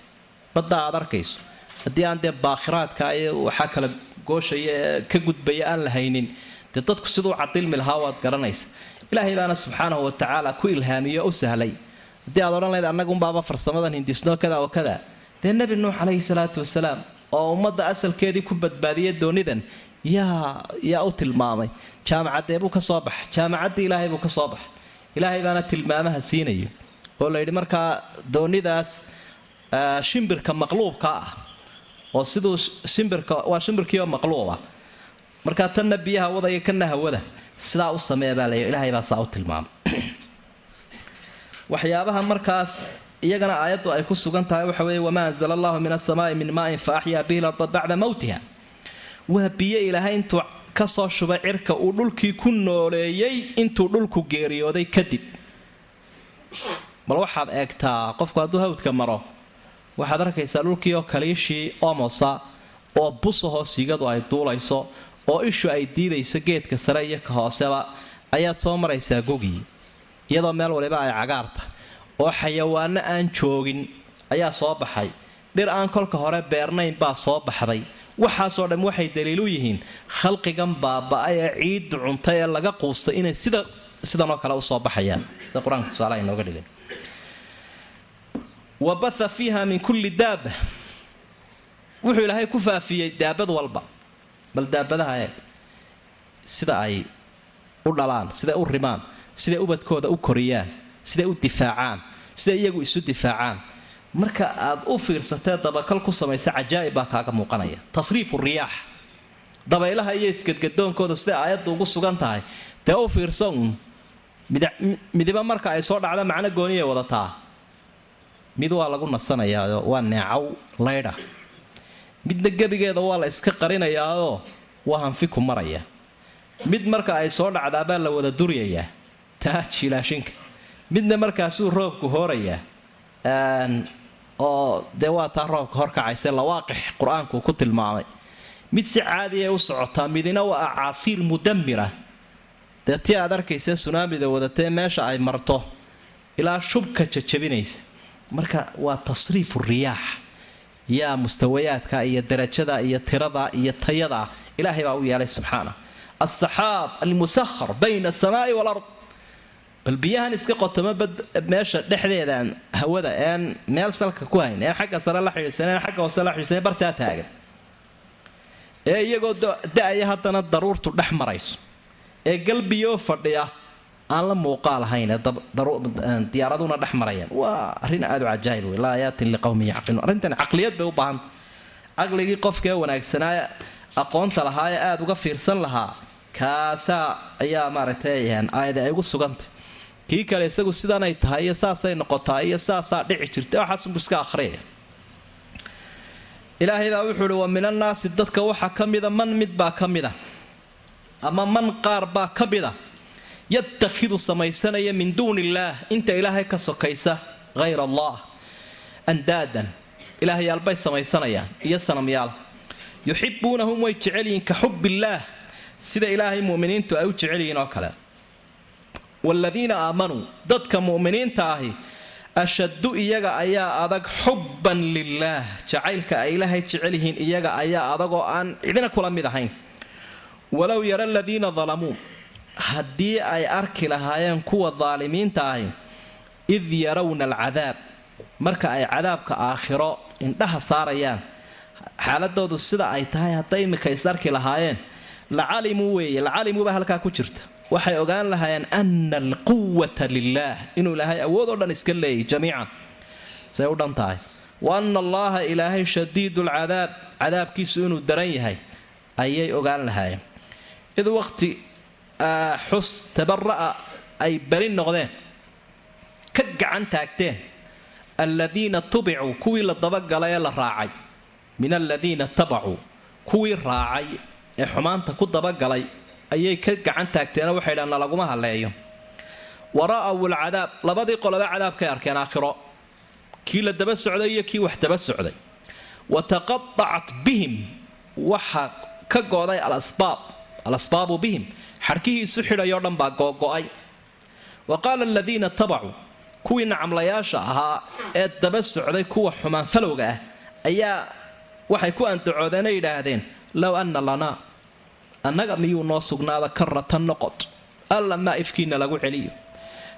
Badda aad arkayso. Haddii aan dee baakhiraadka waxaa kala gooshaya ka gudbaya aan la dee dadku siduu cadilmi lahaa waad garanaysa. Ilaahay baana subxaanahu watacaala ku ilhaamiyo u sahlay. Haddii aad odhan lahayd annagunbaaba farsamadan hindisnoo kada oo kada. Dee nebi nuux calayhi salaatu wasalaam oo ummadda asalkeedii ku badbaadiyay doonidan yaa yaa u tilmaamay. Jaamacadee buu ka soo baxa jaamacaddii ilaahay buu ka soo baxa ilaahay baana tilmaamaha siinayo. Oo layidhi markaa doonidaas shimbirka maqluubka ah. Oo siduu shimbirka waa shimbirkiioo maqluuba. Markaa tanna biyaha wadaya kana hawada sidaa u sameeya baa lay ilaahay baa saa u tilmaamay. Waxyaabaha markaas iyagana aayaddu ay ku sugan tahay waxa weeye wamaa anzala allahu min asamaai min maain fa axyaa bihi larda bacda mowtiha waa biyo ilaahay intuu ka soo shubay cirka uu dhulkii ku nooleeyey intuu dhulku geeriyooday kadib. Bal waxaad eegtaa qofku hadduu hawdka maro waxaad arkaysaa dhulkii oo kaliishii omosa oo busahoo siigadu ay duulayso oo ishu ay diidayso geedka sare iyo ka hooseba ayaad soo maraysaa gogii iyadoo meel waliba ay cagaarta oo xayawaano aan joogin ayaa soo baxay. Dhir aan kolka hore beernayn baa soo baxday waxaasoo dhan waxay daliil u yihiin khalqigan baaba-ay ee ciiddu cuntay ee laga quustay inay sida sidanoo kale u soo baxayaan. Sida qur'aanka tusaalaha inooga dhigay wa fiiha min kulli daaba wuxuu ilaahay ku faafiyey daabad walba. Bal daabadaha eeg sida ay u dhalaan siday u rimaan siday ubadkooda u koriyaan siday u difaacaan siday iyagu isu difaacaan marka aad u fiirsatee dabakal ku samaysa cajaa'ib baa kaaga muuqanaya. Tasriifu riyaax. Dabaylaha iyo isgadgadoonkooda siday aayaddu ugu sugan tahay? Dee u fiirso uun midiba marka ay soo dhacda macno gooniyay wadataa. Mid waa lagu nasanayaao waa neecaw laydha midna gebigeeda waa la iska qarinayaao waa hanfiku maraya. Mid marka ay soo dhacdaabaa la wada duryayaa. Taa jiilaashinka midna markaasuu roobku hoorayaa oo dee waa taa roobka horkacayse lawaaqix qur'aanku ku tilmaamay. Mid si caadiya u socotaa midina waa acaasiir mudamira dee tii aad arkaysa sunaamida wadatee meesha ay marto ilaa shubka jajabinaysa. Marka waa tasriifu riyaax. Yaa mustawayaadka iyo darajada iyo tirada iyo tayada ilaahay baa u yeelay subxaana. Asaxaab almusahar bayna asamaai walard bal biyahan iska qotoma bad meesha dhexdeedaan hawada een meel salka ku hayn een xagga sare la xidhiidsaneen xagga hoose la xidhiidsaneen bartaa taagan. Ee iyagoo da'aya haddana daruurtu dhex marayso. Ee galbiyoo fadhiya aan la muuqaal ahayn diyaaraduna dhex marayaan. Waa arrin aada u cajaa'ib wey laa ayaatin liqowmin yacqiluun. Arrintan caqliyad bay u baahanta caqligii qofkee wanaagsanaa aqoonta lahaa ee aada uga fiirsan lahaa kaasaa ayaa maaragtay aayada ay ugu sugantay kii kale isagu sidanay tahay iyo saasay noqotaa iyo saasaa dhici jirta waxaasunbu iska ahriyaya ilaahay baa wuxuu uhi wa min annaasi dadka waxaa ka mida man mid baa ka mida ama man qaar baa ka mida yatakhidu samaysanaya min duuni illaah inta ilaahay ka sokaysa hayr allah andaadan. Ilaahyaalbay samaysanayaan iyo sanamyaal yuxibuunahum way jecelyihiin ka xubbillaah sida ilaahay muminiintu ay u jecelyihiin oo kale waaladiina aamanuu dadka mu'miniinta ahi ashaddu iyaga ayaa adag xubban lilaah jacaylka ay ilaahay jecel yihiin iyaga ayaa adag aan cidina kula mid ahayn walow yara aladiina dalamuu haddii ay arki lahaayeen kuwa daalimiinta ahi id yarawna alcadaab marka ay cadaabka aakhiro indhaha saarayaan xaaladoodu sida ay tahay hadday iminka is arki lahaayeen lacalimuu weeye lacalimuuba halkaa ku jirta waxay ogaan lahaayeen ana alquwata lilaah inuu ilaahay awood oo dhan iska leeyay jamiican. Say u dhan tahay. Wa ana allaha ilaahay shadiidu lcadaab cadaabkiisu inuu daran yahay ayay ogaan lahaayeen. Id waqti xus tabara'a ay beri noqdeen ka gacan taagteen aladiina tubicuu kuwii la dabagalay ee la raacay. Min aladiina tabacuu kuwii raacay ee xumaanta ku dabagalay ayay ka gacan taagteena waxay dhahan nalaguma halleeyo wa ra'aw alcadaab labadii qoloba cadaabkay arkeen aakhiro. Kii la daba socday iyo kii wax daba socday. Wa taqaacat bihim. Waxa ka gooday alasbaab alasbaabu bihim. Xadhkihii isu xidhayoo dhan baa googo'ay wa qaala aladiina tabacuu. Kuwii nacamlayaasha ahaa ee daba socday kuwa xumaan falowga ah ayaa waxay ku andacoodeenay yidhaahdeen low anna lanaa annaga miyuu noo sugnaada karatan noqod? Alla maa ifkiina lagu celiyo.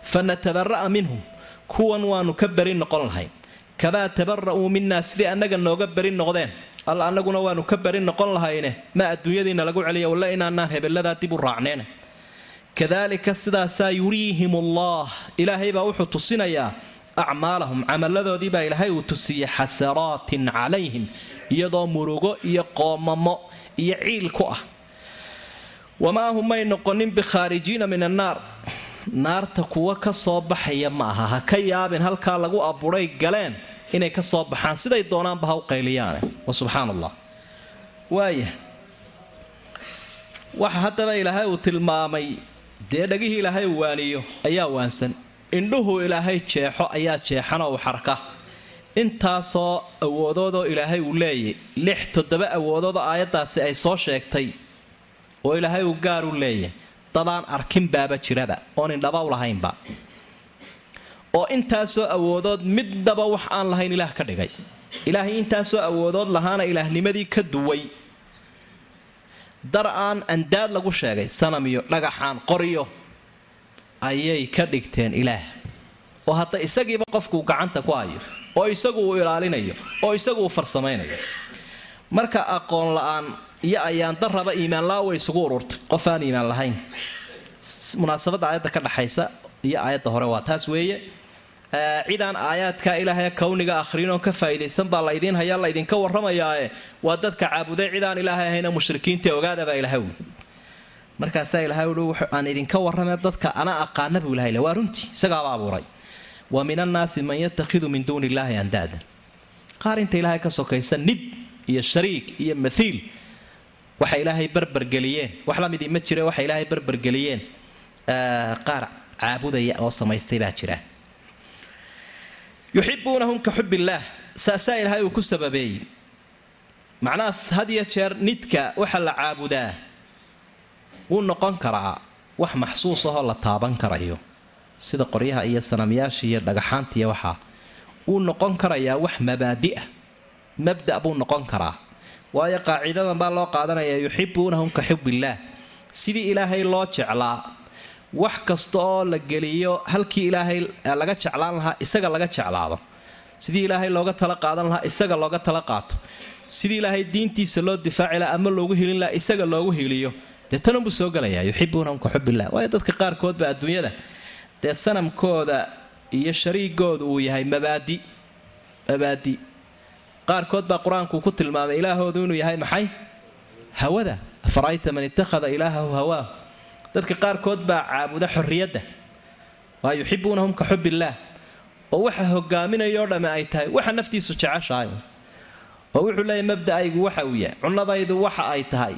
Fa natabara'a minhum. Kuwan waanu ka beri noqon lahayn kamaa tabara'uu minaa sidii annaga nooga beri noqdeen. Alla annaguna waanu ka beri noqon lahayne. Ma adduunyadiina lagu celiya walla inaanaan hebeladaa dib u raacneen kadaalika sidaasaa yuriihim allah ilaahay baa wuxuu tusinayaa acmaalahum. Camaladoodii baa ilaahay uu tusiyey xasaraatin calayhim. Iyadoo murugo iyo qoomamo iyo ciil ku ah wamaa hum may noqonin bikhaarijiina min annaar naarta kuwa ka soo baxaya ma aha ha ka yaabin halkaa lagu abuuray galeen inay ka soo baxaan siday doonaanba ha u qayliyaane wa subxaan allah waaya waxa haddaba ilaahay uu tilmaamay dee dhagihii ilaahay uu waaniyo ayaa waansan indhuhu ilaahay jeexo ayaa jeexana uu xarka intaasoo awoodoodoo ilaahay uu leeyay lix toddoba awoodoodoo aayaddaasi ay soo sheegtay oo ilaahay uu gaar u leeyahay. Dadaan arkin baaba jiraba oon indhaba lahaynba. Oo intaasoo awoodood midnaba wax aan lahayn ilaah ka dhigay. Ilaahay intaasoo awoodood lahaana ilaahnimadii ka duway. Dar aan andaad lagu sheegay sanam iyo dhagaxaan qoryo ayay ka dhigteen ilaah. Oo hadda isagiiba qofkuu gacanta ku hayo oo isagu uu ilaalinayo oo isagu uu farsamaynayo. Marka aqoon la'aan iyo ayaan darraba iimaanlaa way isugu ururtay qof aan iimaan lahayn. Munaasabadda aayadda ka dhaxaysa iyo aayadda hore waa taas weeye. Cidaan aayaadka ilaahay kowniga akhriinoo ka faa'idaysan baa laydiin hayaa laydinka warramayaae waa dadka caabuday cidaan ilaahay ahayna mushrikiinta ogaadabaa ilahay wi markaasaa ilahay ui aan idinka warramee dadka ana aqaana buu ilahay waa runtii isagaaba abuuray. Wa min annaasi man yatakhidu min duuni illaahi andaadan. Qaar inta ilaahay ka sokaysa nid iyo shariik iyo mathiil waxay ilaahay barbargeliyeen wax la mid ima jire waxay ilaahay barbargeliyeen qaar caabudaya oo samaystay baa jira. Yuxibuunahum ka xubillaah saasaa ilaahay uu ku sababeeyey. Macnahaas had iyo jeer nidka waxa la caabudaa. Wuu noqon karaa wax maxsuus ahoo la taaban karayo. Sida qoryaha iyo sanamyaasha iyo dhagaxaanta iyo waxaa wuu noqon karayaa wax mabaadi'ah. Mabda' buu noqon karaa waayo qaacidadan baa loo qaadanayaa yuxibuunahum ka xubillaah sidii ilaahay loo jeclaa wax kasta oo la geliyo halkii ilaahay laga jeclaan lahaa isaga laga jeclaado. Sidii ilaahay looga tala qaadan lahaa isaga looga tala qaato. Sidii ilaahay diintiisa loo difaaci laha ama loogu helin laha isaga loogu heliyo. Dee tanunbuu soo gelayaa yuxibuunahum ka xubillah waayo dadka qaarkoodba adduunyada dee sanamkooda iyo shariigooda uu yahay mabaadi mabaadi qaarkood baa qur'aanku ku tilmaamay ilaahoodu inuu yahay maxay? Hawada. Afara'ayta man ittakhada ilaahahu hawaahu dadka qaarkood baa caabuda xorriyadda waa yuxibuunahum ka xubillaah oo waxa hogaaminayoo dhamme ay tahay waxa naftiisu jeceshahay oo wuxuu leeyahy mabda'aygu waxa uu yahay cunadaydu waxa ay tahay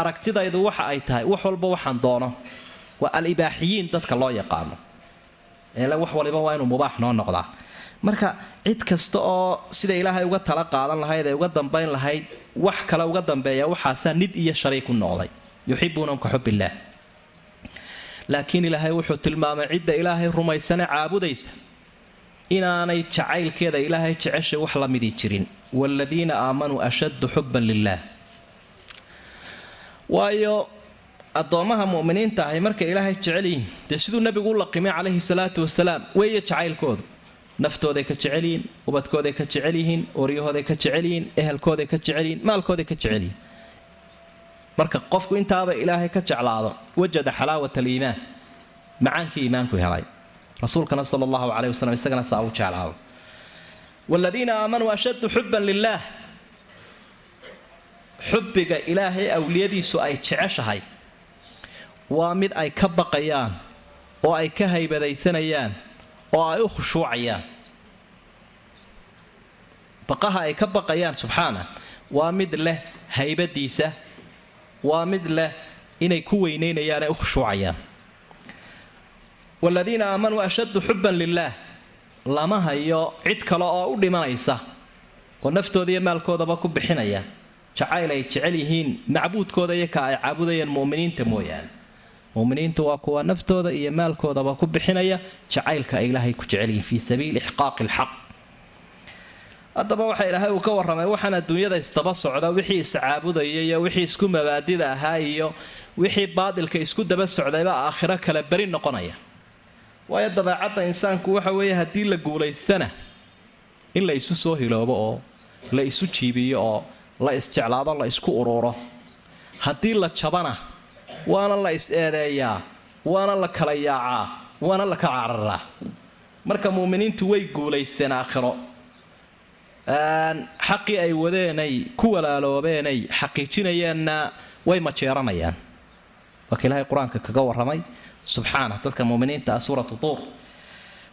aragtidaydu waxa ay tahay wax walba waxaan doono. Waa alibaaxiyiin dadka loo yaqaano. Eele wax waliba waa inuu mubaax noo noqdaa marka cid kasta oo sida ilaahay uga tala qaadan lahayd ee uga dambayn lahayd wax kale uga dambeeya waxaasaa nid iyo shariik u noqday. Yuxibuunahum ka xubillaah laakiin ilaahay wuxuu tilmaamay cidda ilaahay rumaysane caabudaysa inaanay jacaylkeeda ilaahay jeceshay wax la midii jirin. Waaladiina aamanuu ashaddu xubban lilaah waayo addoommaha mu'miniinta ahay markay ilaahay jecel yihiin dee siduu nebigu u laqimay calayhi salaatu wasalaam weeye jacaylkoodu naftooday ka jecel yihiin ubadkooday ka jecel yihiin oryahooday ka jecel yihiin ehelkooday ka jecel yihiin maalkooday ka jecel yihiin marka qofku intaaba ilaahay ka jeclaado wajada xalaawat aliimaan macaankii iimaanku helay. Rasuulkana sala allahu caleyh wasalam isagana saa u jeclaado. Waaladiina aamanuu ashaddu xubban lilaah xubbiga ilaahay awliyadiisu ay jeceshahay. Waa mid ay ka baqayaan oo ay ka haybadaysanayaan oo ay u khushuucayaan. Baqaha ay ka baqayaan subxaana waa mid leh haybadiisa waa mid leh inay ku weynaynayaan ay u khushuucayaan. Waaladiina aamanuu ashaddu xubban lilaah lama hayo cid kale oo u dhimanaysa oo naftooda iyo maalkoodaba ku bixinaya. Jacayl ay jecel yihiin macbuudkooda iyo ka ay caabudayaan mu'miniinta mooyaane muminiintu waa kuwa naftooda iyo maalkoodaba ku bixinaya jacaylka ay ilaahay ku jecel yihiin fii sabiili ixqaaqi alxaq haddaba waxa ilaahay uu ka warramay waxaan adduunyada isdaba socda wixii iscaabudaya iyo wixii isku mabaadida ahaa iyo wixii baadilka isku daba socdayba aakhiro kale beri noqonaya. Waayo dabeecadda insaanku waxa weeye haddii la guulaystana in la isu soo hiloobo oo la isu jiibiyo oo la isjeclaado la isku ururo. Haddii la jabana waana la is-eedeeyaa waana la kala yaacaa waana la kala cararaa marka muuminiintu way guulaysteen aakhiro. Xaqii ay wadeenay ku walaaloobeenay xaqiijinayeenna way majeeranayaan waaka ilaahay qur'aanka kaga warramay subxaana dadka muminiinta ah suuratu tuur.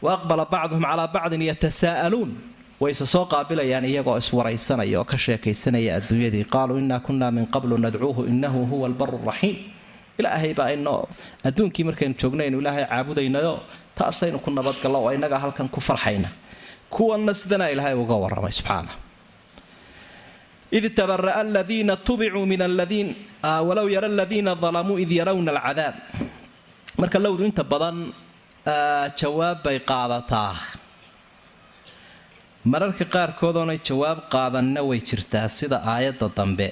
Wa aqbala bacduhum calaa bacdin yatasaa'aluun wayse soo qaabilayaan iyagoo iswaraysanaya oo ka sheekaysanaya adduunyadii. Qaaluu innaa kunna min qablu nadcuuhu innahu huwa albaru raxiim ilaahay baa inoo adduunkii markaynu joognaynu ilaahay caabudaynayo taasaynu ku nabadgallo oo innagaa halkan ku farxayna. Kuwanna sidana ilaahay uga warramay subxaana id tabara'a aladiina tubicuu min aladiin walow yara aladiina dalamuu id yarawna alcadaab. Marka lowdu inta badan jawaab bay qaadataa. Mararka qaarkoodoonay jawaab qaadanna way jirtaa sida aayadda dambe.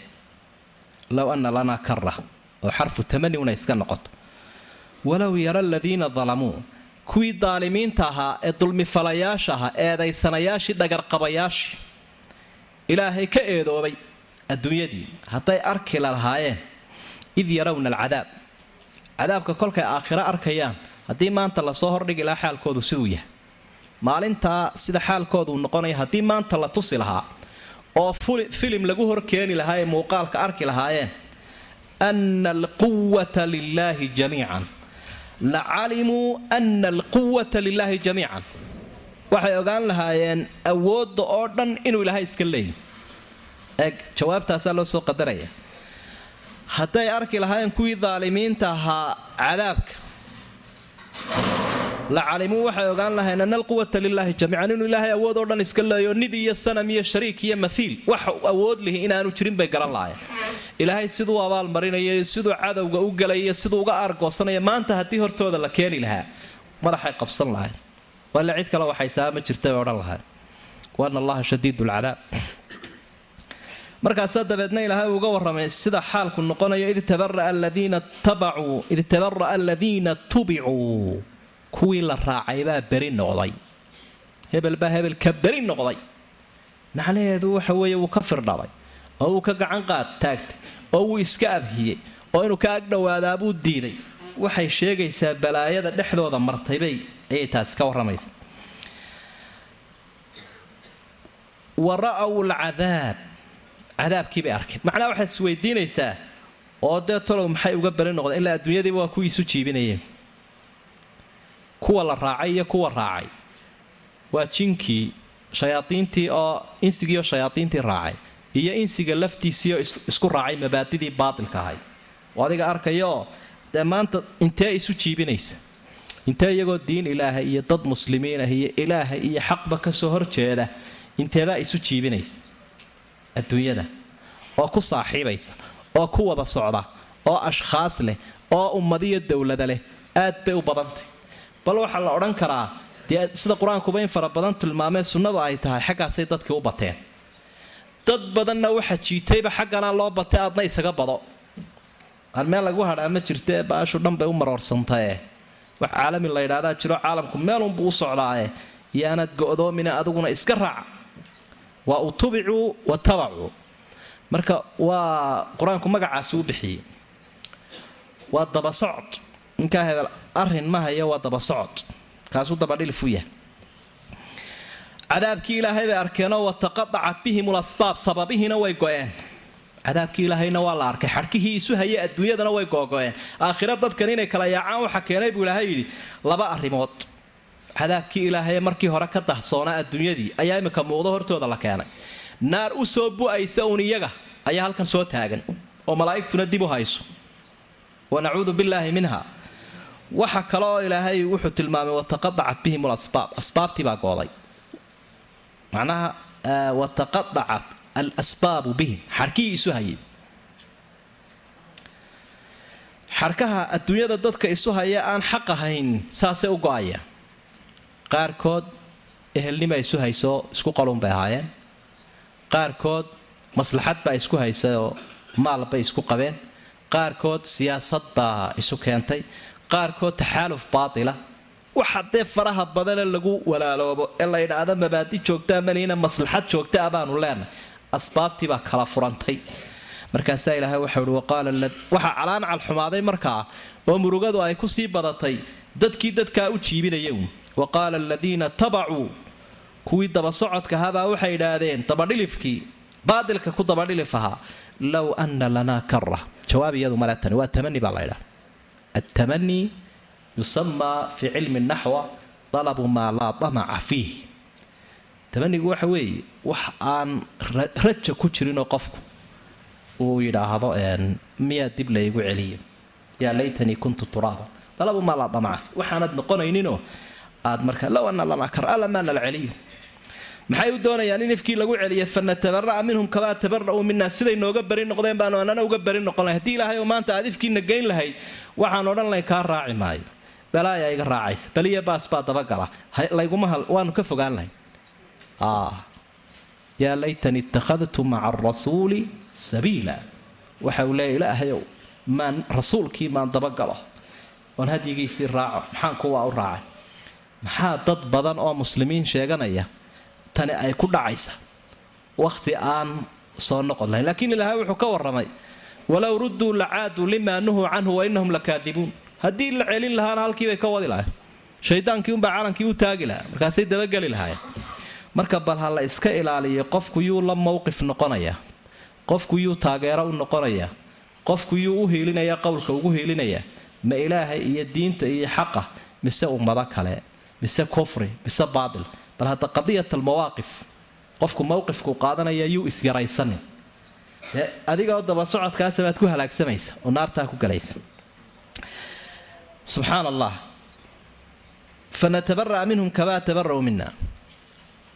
Low anna lanaa kara oo xarfu tamani una iska noqoto. Walow yara aladiina dalamuu kuwii daalimiinta ahaa ee dulmifalayaasha ahaa eedaysanayaashii dhagarqabayaashii ilaahay ka eedoobay adduunyadii hadday arki lahaayeen id yarawna alcadaab. Cadaabka kolkay aakhiro arkayaan haddii maanta la soo hordhigi lahaa xaalkoodu siduu yahay. Maalintaa sida xaalkoodu noqonaya haddii maanta la tusi lahaa oo filim lagu horkeeni lahaa ee muuqaalka arki lahaayeen ana alquwata lilaahi jamiican la calimuu ana alquwata lilaahi jamiican waxay ogaan lahaayeen awoodda oo dhan inuu ilaahay iska leeyahy eeg jawaabtaasaa loo soo qadaraya. Hadday arki lahaayeen kuwii daalimiinta ahaa cadaabka la calimuu waxay ogaan lahayn ana alquwata lilaahi jamiican inuu ilaahay awood oo dhan iska leeyo nid iyo sanam iyo shariik iyo mathiil wax awood lihi inaanu jirin bay garan lahayen ilaahay siduu abaal marinaya siduu cadowga u galaya siduu uga aargoosanaya maanta haddii hortooda la keeni lahaa madaxay qabsan lahayn waale cid kale waxaysaa ma jirta bay odhan lahayn waana allaha shadiid lcadaab markaasaa dabeedna ilaahay uga warramay sida xaalku noqonayo id tabara'a aladiina tabacuu id tabara'a aladiina tubicuu kuwii la raacay baa beri noqday. Hebel baa hebel ka beri noqday. Macnaheedu waxa weeye wuu ka firdhalay oo wuu ka gacan qaad taagtay oo wuu iska abhiyey oo inuu ka agdhowaadaa buu diiday. Waxay sheegaysaa balaayada dhexdooda martaybay ayay taasi ka warramaysa wa ra'aw alcadaab cadaabkii bay arkeen. Macnaha waxaad isweydiinaysaa oo dee tolow maxay uga beri noqdeen? Ilaa adduunyadiiba waa kuwii isu jiibinayeen kuwa la raacay iyo kuwa raacay. Waa jinkii shayaadiintii oo insigii oo shayaadiintii raacay iyo insiga laftiisii oo isku raacay mabaadidii baatilka ahayd oo adiga arkayaoo dee maanta intee isu jiibinaysa? Intee iyagoo diin ilaahay iyo dad muslimiin ah iyo ilaahay iyo xaqba ka soo horjeeda inteebaa isu jiibinaysa? Adduunyada oo ku saaxiibaysa oo ku wada socda oo ashkhaas leh oo ummadiyo dowladda leh aad bay u badantay bal waxaa la odhan karaa dee sida qur'aankuba in fara badan tilmaamee sunnadu ay tahay xaggaasay dadkii u bateen. Dad badanna waxa jiitayba xaggana loo batay aadna isaga bado. Meel lagu hadhaa ma jirte baashu dhan bay u maroorsantae wax caalami la ydhahdaa jiro caalamku meelunbuu u socdaae yaanaad go'doomina adiguna iska raaca waa utubicuu wa tabacuu marka waa qur'aanku magacaasi u bixiyey. Waa daba socod ninkaa hebel arrin ma hayo waa daba socod. Kaasuu dabadhilif u yahay cadaabkii ilaahay bay arkeenoo wataqadacat bihim lasbaab sababihiina way go-een. Cadaabkii ilaahayna waa la arkay. Xadhkihii isu hayay adduunyadana way googo-een aakhira dadkan inay kala yaacaan waxa keenay buu ilaahay yidhi laba arrimood. Cadaabkii ilaahaye markii hore ka dahsoonaa adduunyadii ayaa imika muuqdo hortooda la keenay. Naar u soo bu-aysa uun iyaga ayaa halkan soo taagan oo malaa'igtuna dib u hayso. Wanacuudu billaahi minha waxa kaleoo ilaahay wuxuu tilmaamay wataqadacat bihim lasbaab asbaabtii baa gooday macnaha wataqadacat alasbaabu bihim. Xarkihii isu hayay. Xarkaha adduunyada dadka isu haya aan xaq ahayn saasay u go'aya qaarkood ehelnima isu hayso isku qalun bay ahaayeen. Qaarkood maslaxad baa isku haysayoo maal bay isku qabeen. Qaarkood siyaasad baa isu keentay qaarkood taxaaluf baatila. Waxa dee faraha badane lagu walaaloobo ee la yidhaahdo mabaadi joogtaa maliina maslaxad joogtaa baanu leenahay. Asbaabtii baa kala furantay. Markaasaa ilaahay waxau ihi waqaala waxaa calaancal xumaaday markaa oo murugadu ay ku sii badatay dadkii dadkaa u jiibinaya wa qaala aladiina tabacuu kuwii daba socodka ahaabaa waxay idhaahdeen dabadhilifkii baadilka ku dabadhilif ahaa low ana lanaa kara jawaab iyadu male tani waa tamani baa la ydhaha attamani yusamaa fii cilmi naxwa dalabu maa laa damaca fiih tamanigu waxa weeye wax aan raja ku jirinoo qofku uu yidhaahdo miyaa dib laygu celiyo? Yaa laytanii kuntu turaaba dalabu maa laa damaca fiih waxaanad noqonayninoo aad marka low ana lanaa kar alla maa nala celiyo maxay u doonayaan in ifkii lagu celiya fanatabaraa minhum kamaa tabara'uu minaa siday nooga beri noqdeen baanu anana uga beri noqon lahay. Hadii ilaahay oo maanta aad ifkiina geyn lahayd waxaan odhan lahayn kaa raaci maayo. Balaayaa iga raacaysa. Baliya baas baa dabagala layguma hal waanu ka fogaan lahayn. Yaa laytani ittakhadtu maca arasuuli sabiila. Waxa uu leeya ilaahayow maan rasuulkii maan dabagalo oon hadyigiisii raaco. Maxaan kuwaa u raacay? Maxaa dad badan oo muslimiin sheeganaya tani ay ku dhacaysa. Wakhti aan soo noqon lahayn. Laakiin ilaahay wuxuu ka warramay walow rudduu lacaaduu limaa nuhuu canhu wa innahum lakaadibuun haddii la celin lahaana halkiibay ka wadi lahayn. Shaydaankii unbaa calankii u taagi lahaa. Markaasay dabageli lahaayeen. Marka bal ha la iska ilaaliyo qofku yuu la mowqif noqonayaa qofku yuu taageero u noqonayaa qofku yuu u hiilinaya qowlka ugu hiilinayaa ma ilaahay iyo diinta iyo xaqa mise ummado kale mise kufri mise baatil bal hadda qadiyat almawaaqif qofku mowqifkuu qaadanaya yuu isyaraysanin dee adigaoo daba socodkaasa baad ku halaagsamaysa oo naartaa ku galaysa subxaan allah fanatabaraa minhum kamaa tabara'uu mina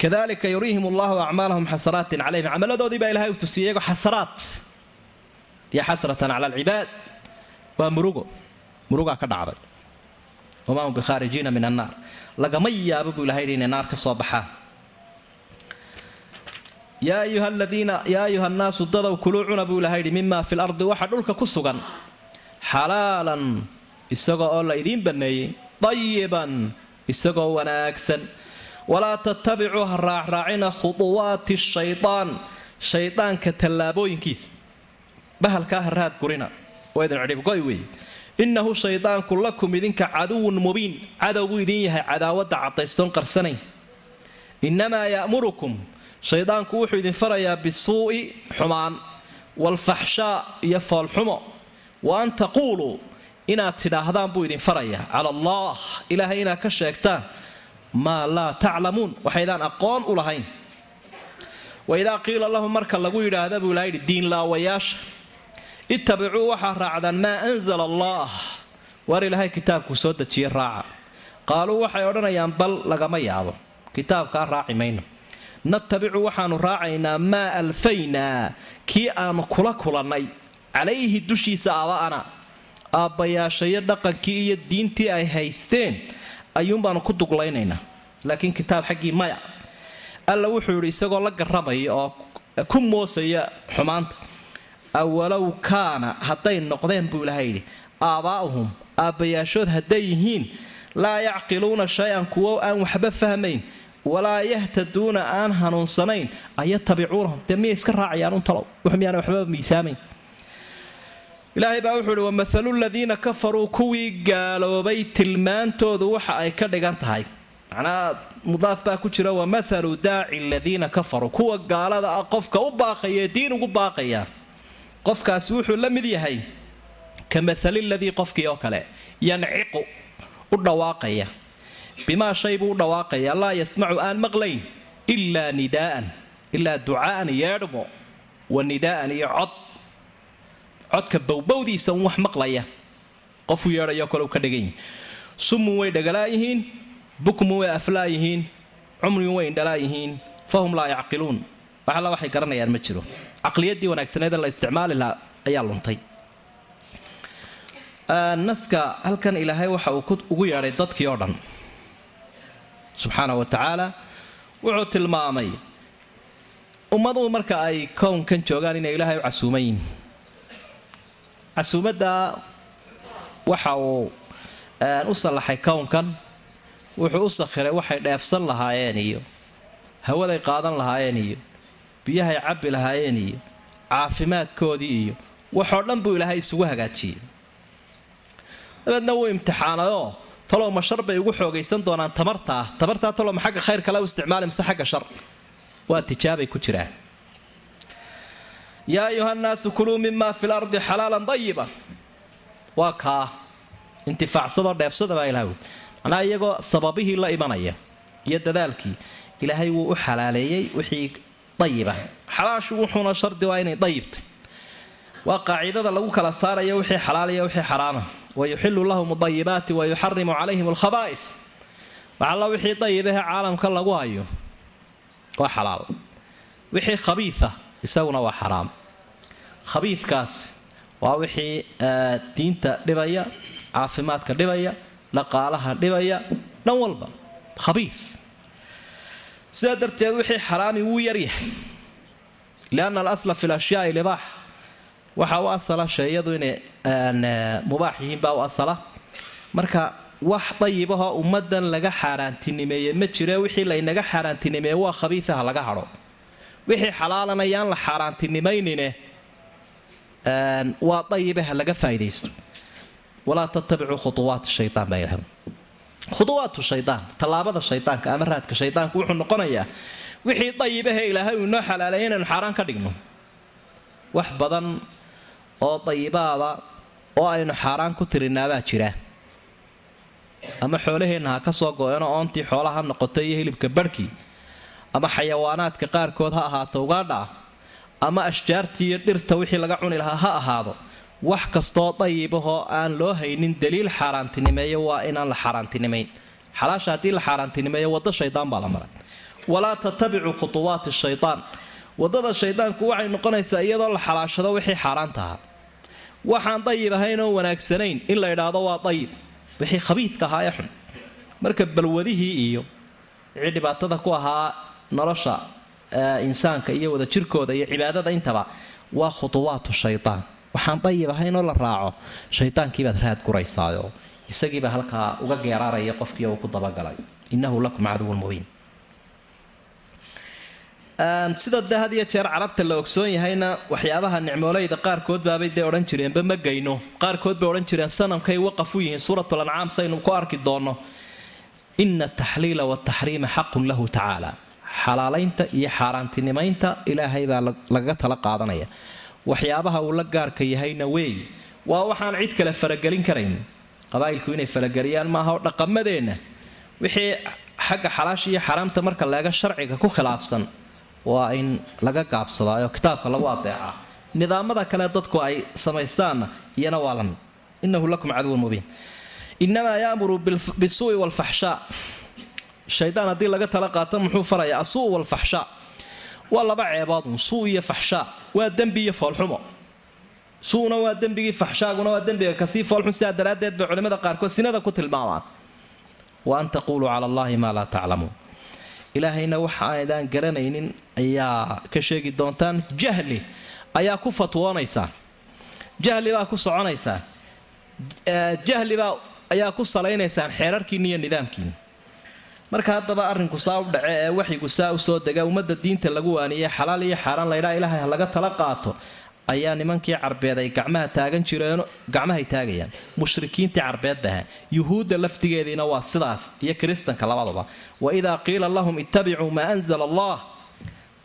kadalika yuriihim allahu acmaalahum xasanaatin calayhim camaladoodii baa ilahay u tusiyay iyagoo xasaraat iyo xasratan cala alcibaad waa murugo. Murugaa ka dhacday. Wamaa hum bikhaarijiina min annaar lagama yaabo buu ilahay inay naar ka soo baxaan yaa ayuha aladiina yaa ayuha nnaasu dadow kuluu cuna buu ilahay yidhi mima fi lardi waxa dhulka ku sugan xalaalan isagoo oo la idiin banneeyey dayiban isagoo wanaagsan. Walaa tattabicuu ha raacraacina khuduwaati shaydaan shaydaanka tallaabooyinkiisa. Bahalkaa ha raad gurina waa idin cidhibgoy weeye innahu shaydaanku lakum idinka caduwun mubiin. Cadowbuu idin yahay cadaawadda cadaystoon qarsanayn. Innamaa ya'murukum shaydaanku wuxuu idin farayaa bisuu'i xumaan waalfaxshaa iyo foolxumo. Wa an taquuluu inaad tidhaahdaan buu idin farayaa. Cala allah ilaahay inaad ka sheegtaan maa laa taclamuun. Waxaydaan aqoon u lahayn. Waidaa qiila lahum marka lagu yidhaahda buu ilaha yidhi diinlaawayaasha ittabicuu waxaa raacdaan maa anzala allah. Waar ilaahay kitaabkuu soo dejiye raaca. Qaaluu waxay odhanayaan bal lagama yaabo. Kitaabkaa raaci mayno. Natabicu waxaanu raacaynaa maa alfaynaa kii aanu kula kulannay. Calayhi dushiisa aaba'ana aabbayaashayo dhaqankii iyo diintii ay haysteen ayuunbaanu ku duglaynaynaa laakiin kitaab xaggii maya. Alla wuxuu yidhi isagoo la garramaya oo ku moosaya xumaanta awalow kaana hadday noqdeen buu ilaahay yidhi aabbaa'uhum aabbayaashood hadday yihiin laa yacqiluuna shay-an kuwo aan waxba fahmayn walaa yahtaduuna aan hanuunsanayn ayatabicuunahum. Dee miyay iska raacayaan un talow wax miyaana waxbaba miisaamayn. Ilaahay baa wuxuu ihi wamahalu ladiina kafaruu kuwii gaaloobay tilmaantoodu waxa ay ka dhigan tahay. Macnaha mudaaf baa ku jira wamahalu daaci aladiina kafaruu kuwa gaalada ah qofka u baaqaya diin ugu baaqaya qofkaasi wuxuu la mid yahay ka mahali ladii qofkii oo kale yanciqu u dhawaaqaya. Bimaa shay buu u dhawaaqaya laa yasmacu aan maqlayn ilaa nidaa'an ilaa ducaa'an yeedhmo wa nidaa'an iyo cod. Codka bowbowdiisa un wax maqlaya. Qofuu yeedhayo kale u ka dhigan yihiin summun way dhagalaayihiin bukmun way aflaayihiin cumriyun way indhalaayihiin fahum laa yacqiluun wax alla waxay garanayaan ma jiro. Caqliyadii wanaagsaneeda la isticmaali lahaa ayaa luntay. Naska halkan ilaahay waxa uu ugu yeedhay dadkii oo dhan. Subxaana wa tacaala wuxuu tilmaamay ummaduhu marka ay kownkan joogaan inay ilaahay u casuuman yihiin waxa uu u sallaxay kownkan wuxuu u sakhiray waxay dheefsan lahaayeen iyo hawaday qaadan lahaayeen iyo biyahay cabbi lahaayeen iyo caafimaadkoodii iyo waxoo dhan buu ilaahay isugu hagaajiyey. Dabeedna wuu imtixaanayoo talow ma shar bay ugu xoogaysan doonaan tamartaa tamartaa talow ma xagga khayr kale u isticmaali mise xagga shar? Waa tijaabay ku jiraan. Yaa ayuha nnaasu kuluu mima fi lardi xalaalan dayiban waa kaa. Intifaacsadoo dheefsada baa ilaha wi macnaa iyagoo sababihii la imanaya iyo dadaalkii ilaahay wuu u xalaaleeyey wixii dayiba xalaashu wuxuuna shardi waa inay dayibtay waa qaacidada lagu kala saaraya wixii xalaaliya wixii xaraama wayuxilu lahum dayibaati wayuxarimu calayhim alkhabaa'is waxalla wixii dayibahe caalamka lagu hayo waa xalaal wixii khabiia isaguna waa xaraam khabiidkaas waa wixii diinta dhibaya caafimaadka dhibaya dhaqaalaha dhibaya dhan walba khabii sidaa darteed wixii xaraami wuu yaryahay lianna alasla fi lashyaai libaax. Waxa u asala sheeyadu inay mubaax yihiin baa u asala. Marka wax dayibahoo ummadan laga xaaraantinimeeye ma jire wixii laynaga xaaraantinimeeye waa khabiiaha laga hadho wixii xalaalana yaan la xaaraantinimaynine waa dayibaha laga faa'idaysto walaa tatabicuu khuuwaati shayaan baa ilaha khuuwaatu shayaan tallaabada shaydaanka ama raadka shaydaanku wuxuu noqonayaa wixii dayibahe ilaahay uu inoo xalaaleeya inaynu xaaraan ka dhigno. Wax badan oo dayibaada oo aynu xaaraan ku tirinaabaa jira. Ama xoolaheenna ha ka soo go-eno oontii xoolaha noqotay iyo hilibka barhkii ama xayawaanaadka qaarkood ha ahaato ugaadha ama ashjaartii iyo dhirta wixii laga cuni lahaa ha ahaado wax kastoo dayibahoo aan loo haynin daliil xaaraantinimeeyo waa inaan la xaaraantinimayn xalaasha haddii la xaaraantinimeeyo waddo shaydaan baa la maray. Walaa tatabicuu khutuwaati shaytaan waddada shaydaanku waxay noqonaysaa iyadoo la xalaashado wixii xaaraanta ahaa. Waxaan dayib ahayn oo wanaagsanayn in la idhaahdo waa dayib. Wixii khabiidka ahaa ee xun. Marka balwadihii iyo wixii dhibaatada ku ahaa nolosha insaanka iyo wadajirkooda iyo cibaadada intaba waa khutuwaatu shaydaan waxaan dayib ahayn oo la raaco. Shaydaankiibaad raad guraysaayo. Isagiiba halkaa uga geeraaraya qofkii uu ku dabagalay. Innahu lakum caduwun mubiin. Sida dee had iyo jeer carabta la ogsoon yahayna waxyaabaha nicmooleyda qaarkood baabay dee odhan jireenba ma geyno qaarkood bay odhan jireen sanamkay waqaf u yihiin suuratul ancaam saynu ku arki doonno ina ataxliila wataxriima xaqun lahu tacaala. Xalaalaynta iyo xaaraantinimaynta ilaahay baa lagaga tala qaadanaya waxyaabaha uu la gaarka yahayna weey waa waxaan cid kale faragelin karayn. Qabaa'ilku inay farageliyaan maaha oo dhaqamadeenna. Wixii xagga xalaasha iyo xaraamta marka leega sharciga ku khilaafsan waa in laga gaabsadaayo kitaabka lagu adeecaa nidaamada kale dadku ay samaystaanna iyana waa inahu lakum caduwun mubiin. Inamaa yaamuru bisuui walfaxshaa shaydaan haddii laga tala qaato muxuu farayaa asuu walfaxshaa waa laba ceeboodun suu iyo faxshaa. Waa dembi iyo foolxumo suuna waa dembigii faxshaaguna waa dembiga ka sii foolxun sidaa daraaddeed bay culimmada qaarkood sinada ku tilmaamaan. Wa an taquuluu cala allaahi maa laa taclamuun. Ilaahayna waxa aydaan garanaynin ayaa ka sheegi doontaan jahli ayaa ku fatwoonaysaan jahli baa ku soconaysaan jahlibaa ayaa ku salaynaysaan xeerarkiinna iyo nidaamkiina marka haddaba arrinku saa u dhace ee waxyigu saa u soo dega ummadda diinta lagu waaniyey xalaal iyo xaaraan laydhaa ilaahay ha laga tala qaato ayaa nimankii carbeed ay gacmaha taagan jireen gacmahay taagayaan. Mushrikiintii carbeed baha yuhuudda laftigeediina waa sidaas iyo kiristanka labadaba. Wa idaa qiila lahum ittabicuu maa anzala allah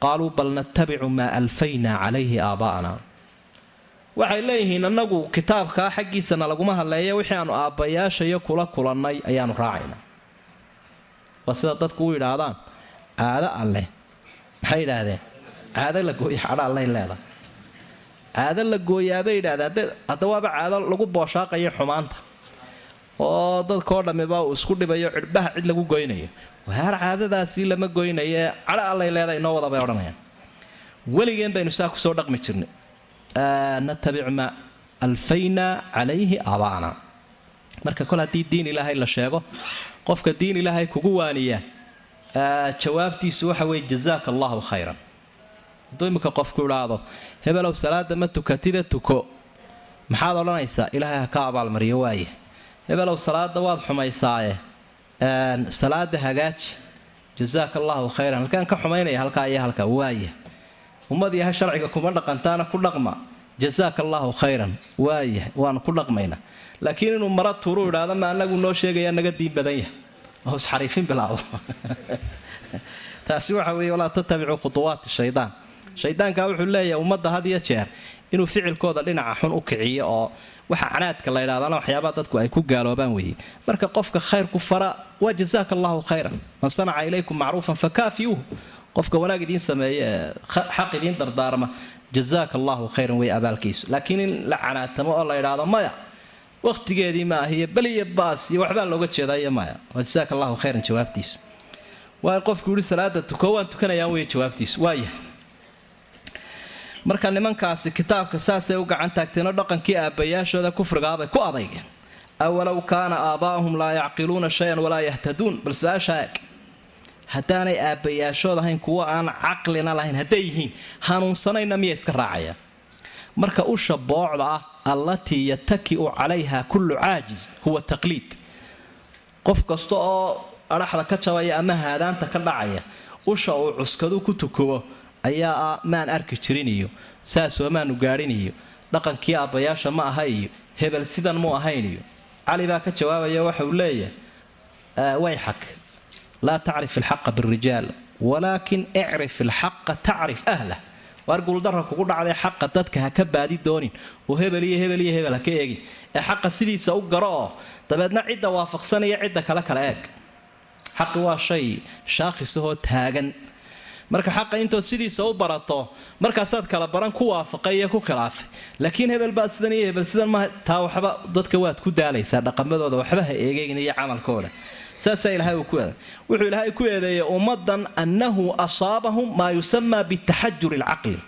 qaaluu bal nattabicu maa alfaynaa calayhi aabaa'ana. Waxay leeyihiin annagu kitaabkaa xaggiisana laguma hadleeya wixii aanu aabbayaashayo kula kulannay ayaanu raacaynaa waa sida dadku u yidhaahdaan caado alleh maxay yidhaahdeen? Caado la gooya cadha allay leedahay. Caado la gooyaabay yidhahdeen hadda waaba caado lagu booshaaqayo xumaanta. Oo dadkao dhammiba uu isku dhibayo cidhbaha cid lagu goynayo. Waar caadadaasi lama goynaye cadho allay leedahay inoo wada bay odhanayaan. Weligeen baynu saa ku soo dhaqmi jirnay. Natabic ma alfaynaa calayhi aabaana. Marka kol haddii diin ilaahay la sheego qofka diin ilaahay kugu waaniya jawaabtiisu waxa weye jazaaka allahu khayran. Hadduu imika qofku idhaahdo hebelow salaada ma tukatida tuko. Maxaad odhanaysaa ilaahay ha ka abaalmariyo waaye. Hebelow salaada waad xumaysaaye salaada hagaaji. Jazaaka allahu khayran. Halkaan ka xumaynaya halkaa iyo halkaa waaya ummad yahay sharciga kuma dhaqantaana ku dhaqma. Jazaaka allahu khayran waaya waanu ku dhaqmaynaa laakiin inuu mara tuuru idhaahdo ma anagu noo sheegaya naga diin badan yahay oo isxariifin bilaabo taasi waxa weeye walaa tatabicuu khutuwaati shaydaan shaydaanka wuxuu leeyahay ummadda had iyo jeer inuu ficilkooda dhinaca xun u kiciyo oo waxa canaadka la ydhahdana waxyaabaha dadku ay ku gaaloobaan weeye marka qofka khayrku fara waa jazaaka allahu khayran man sanaca ilaykum macruufan fakaafiyuuh qofka wanaag idiin sameeye xaq idiin dardaarma jazaaka allahu khayran wey abaalkiisu laakiin in la canaatamo oo la ydhaahdo maya waqtigeedii ma ahiyo beliya baas iyo waxbaa looga jeedaa iyo maya. Waa jazaaka allahu khayran jawaabtiisu. Waa qofku yihi salaada tuko waan tukanayaan wey jawaabtiisu. Waayahay marka nimankaasi kitaabka saasay u gacan taagteenoo dhaqankii aabbayaashooda kufrigaabay ku adaygeen awalow kaana aabaa'uhum laa yacqiluuna shay-an walaa yahtaduun bal su'aashaa eeg haddaanay aabbayaashood ahayn kuwo aan caqlina lahayn hadday yihiin hanuunsanayna miya iska raacayaan marka usha boocda ah allatii yataki'u calayha kullu caajis huwa taqliid. Qof kasta oo adhaxda ka jabaya ama haadaanta ka dhacaya usha uu cuskadu ku tukubo ayaa ah maan arki jirin iyo saasoo maanu dhaqankii aabbayaasha ma aha iyo hebel sidan mu ahayn iyo cali baa ka jawaabaya waxa uu leeyahay wayxak laa tacrif ilxaqa birijaal walaakin icrif ilxaqa tacrif ahlah waar guuldara kugu dhacday xaqa dadka ha ka baadi doonin. Oo hebel iyo hebel iyo hebel ha ka eegin. Ee xaqa sidiisa u garo oo dabeedna cidda waafaqsanaya cidda kale kala eeg. Xaqi waa shay shaakhisahoo taagan. Marka xaqa intood sidiisa u barato markaasaad kala baran ku waafaqay iyo ku khilaafay. Laakiin hebel baa sidan iyo hebel sidan ma taa waxba dadka waad ku daalaysaa dhaqamadooda waxba ha eegeen iyo camalkooda saasaa ilahay uu ku eeday. Wuxuu ilaahay ku eedeeyay ummadan annahu asaabahum maa yusamaa bitaxajur alcaqli.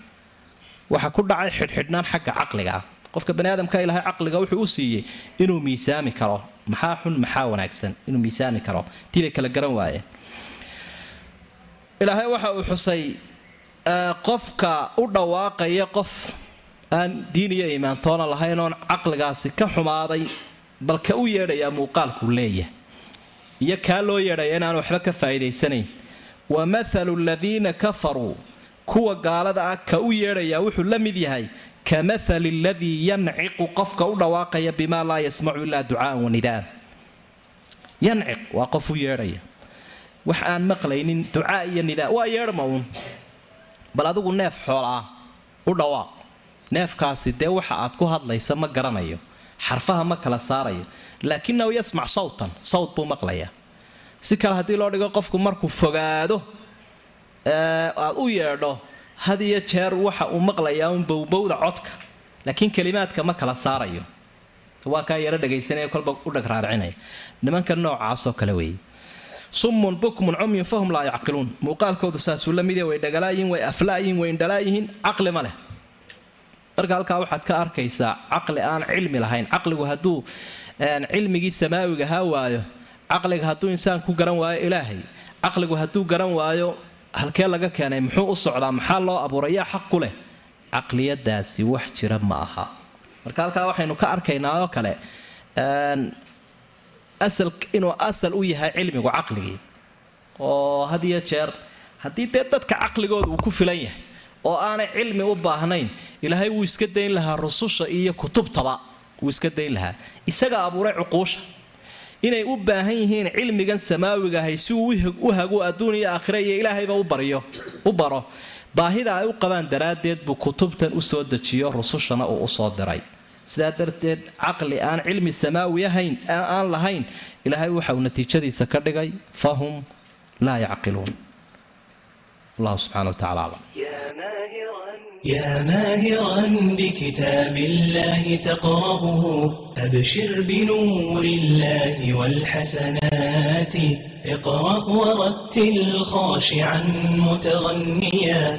Waxa ku dhacay xidhxidhnaan xagga caqliga ah. Qofka bani aadamka ilaahay caqliga wuxuu u siiyey inuu miisaami karo. Maxaa xun maxaa wanaagsan? Inuu miisaami karo. Tii bay kala garan waayeen ilaahay waxa uu xusay qofka u dhawaaqaya qof aan diin iyo iimaantoona lahayn caqligaasi ka xumaaday balka u yeedhayaa muuqaalkuu leeyahay iyo kaa loo yeedhaya inaan waxba ka faa'iidaysanayn. Wa mathalu aladiina kafaruu kuwa gaalada ah ka u yeedhayaa wuxuu la mid yahay ka mathali aladii yanciqu qofka u dhawaaqaya bimaa laa yasmacu ilaa ducaaan wanidaan yanciq waa qof u yeedhaya. Wax aan maqlaynin ducaa iyo nidaa waa yeedhma uun. Bal adigu neef xoola ah u dhawaaq neefkaasi dee waxa aad ku hadlaysa ma garanayo. Xarfaha ma kala saarayo laakinahu yasmac sawtan. Sawt buu maqlayaa. Si kale haddii loo dhigo qofku markuu fogaado aad u yeedho had iyo jeer waxa uu maqlayaa un bowbowda codka. Laakiin kelimaadka ma kala saarayo. Waa kaa yaro dhagaysanaya kolba u dhag raaracinaya nimanka noocaasoo kale weeye. Summun bukmun cumyun fahum laa yacqiluun. Muuqaalkoodu saasuu la mid way dhagalaayihin way aflaayihin way indhalaayihiin caqli ma leh. Marka halkaa waxaad ka arkaysaa caqli aan cilmi lahayn. Caqligu hadduu cilmigii samaawiga haa waayo caqliga hadduu insaan ku garan waayo ilaahay caqligu hadduu garan waayo halkee laga keenay muxuu u socdaa maxaa loo abuuray? Yaa xaq ku leh. Caqliyadaasi wax jira ma aha. Marka halkaa waxaynu ka arkaynaa oo kale asal inuu asal u yahay cilmigu caqligii oo had jeer haddii dee dadka caqligooda uu ku filan yahay oo aanay cilmi u baahnayn ilaahay wuu iska dayn lahaa rususha iyo kutubtaba wuu iska dayn lahaa. Isaga abuuray cuquusha. Inay u baahan yihiin cilmigan samaawiga ahay si uu u hago adduun iyo aakhira iyo ilaahayba u baro. Baahida ay u qabaan daraaddeed buu kutubtan u soo dejiyo rusushana uu u soo diray. Sidaa darteed caqli aan cilmi samaawi ahayn aan lahayn ilaahay waxauu natiijadiisa ka dhigay fahum laa yacqiluun. Allahu subxana wa tacala aclam يا ماهرا بكتاب الله تقرأه أبشر بنور الله والحسنات اقرأ ورتل خاشعا متغنيا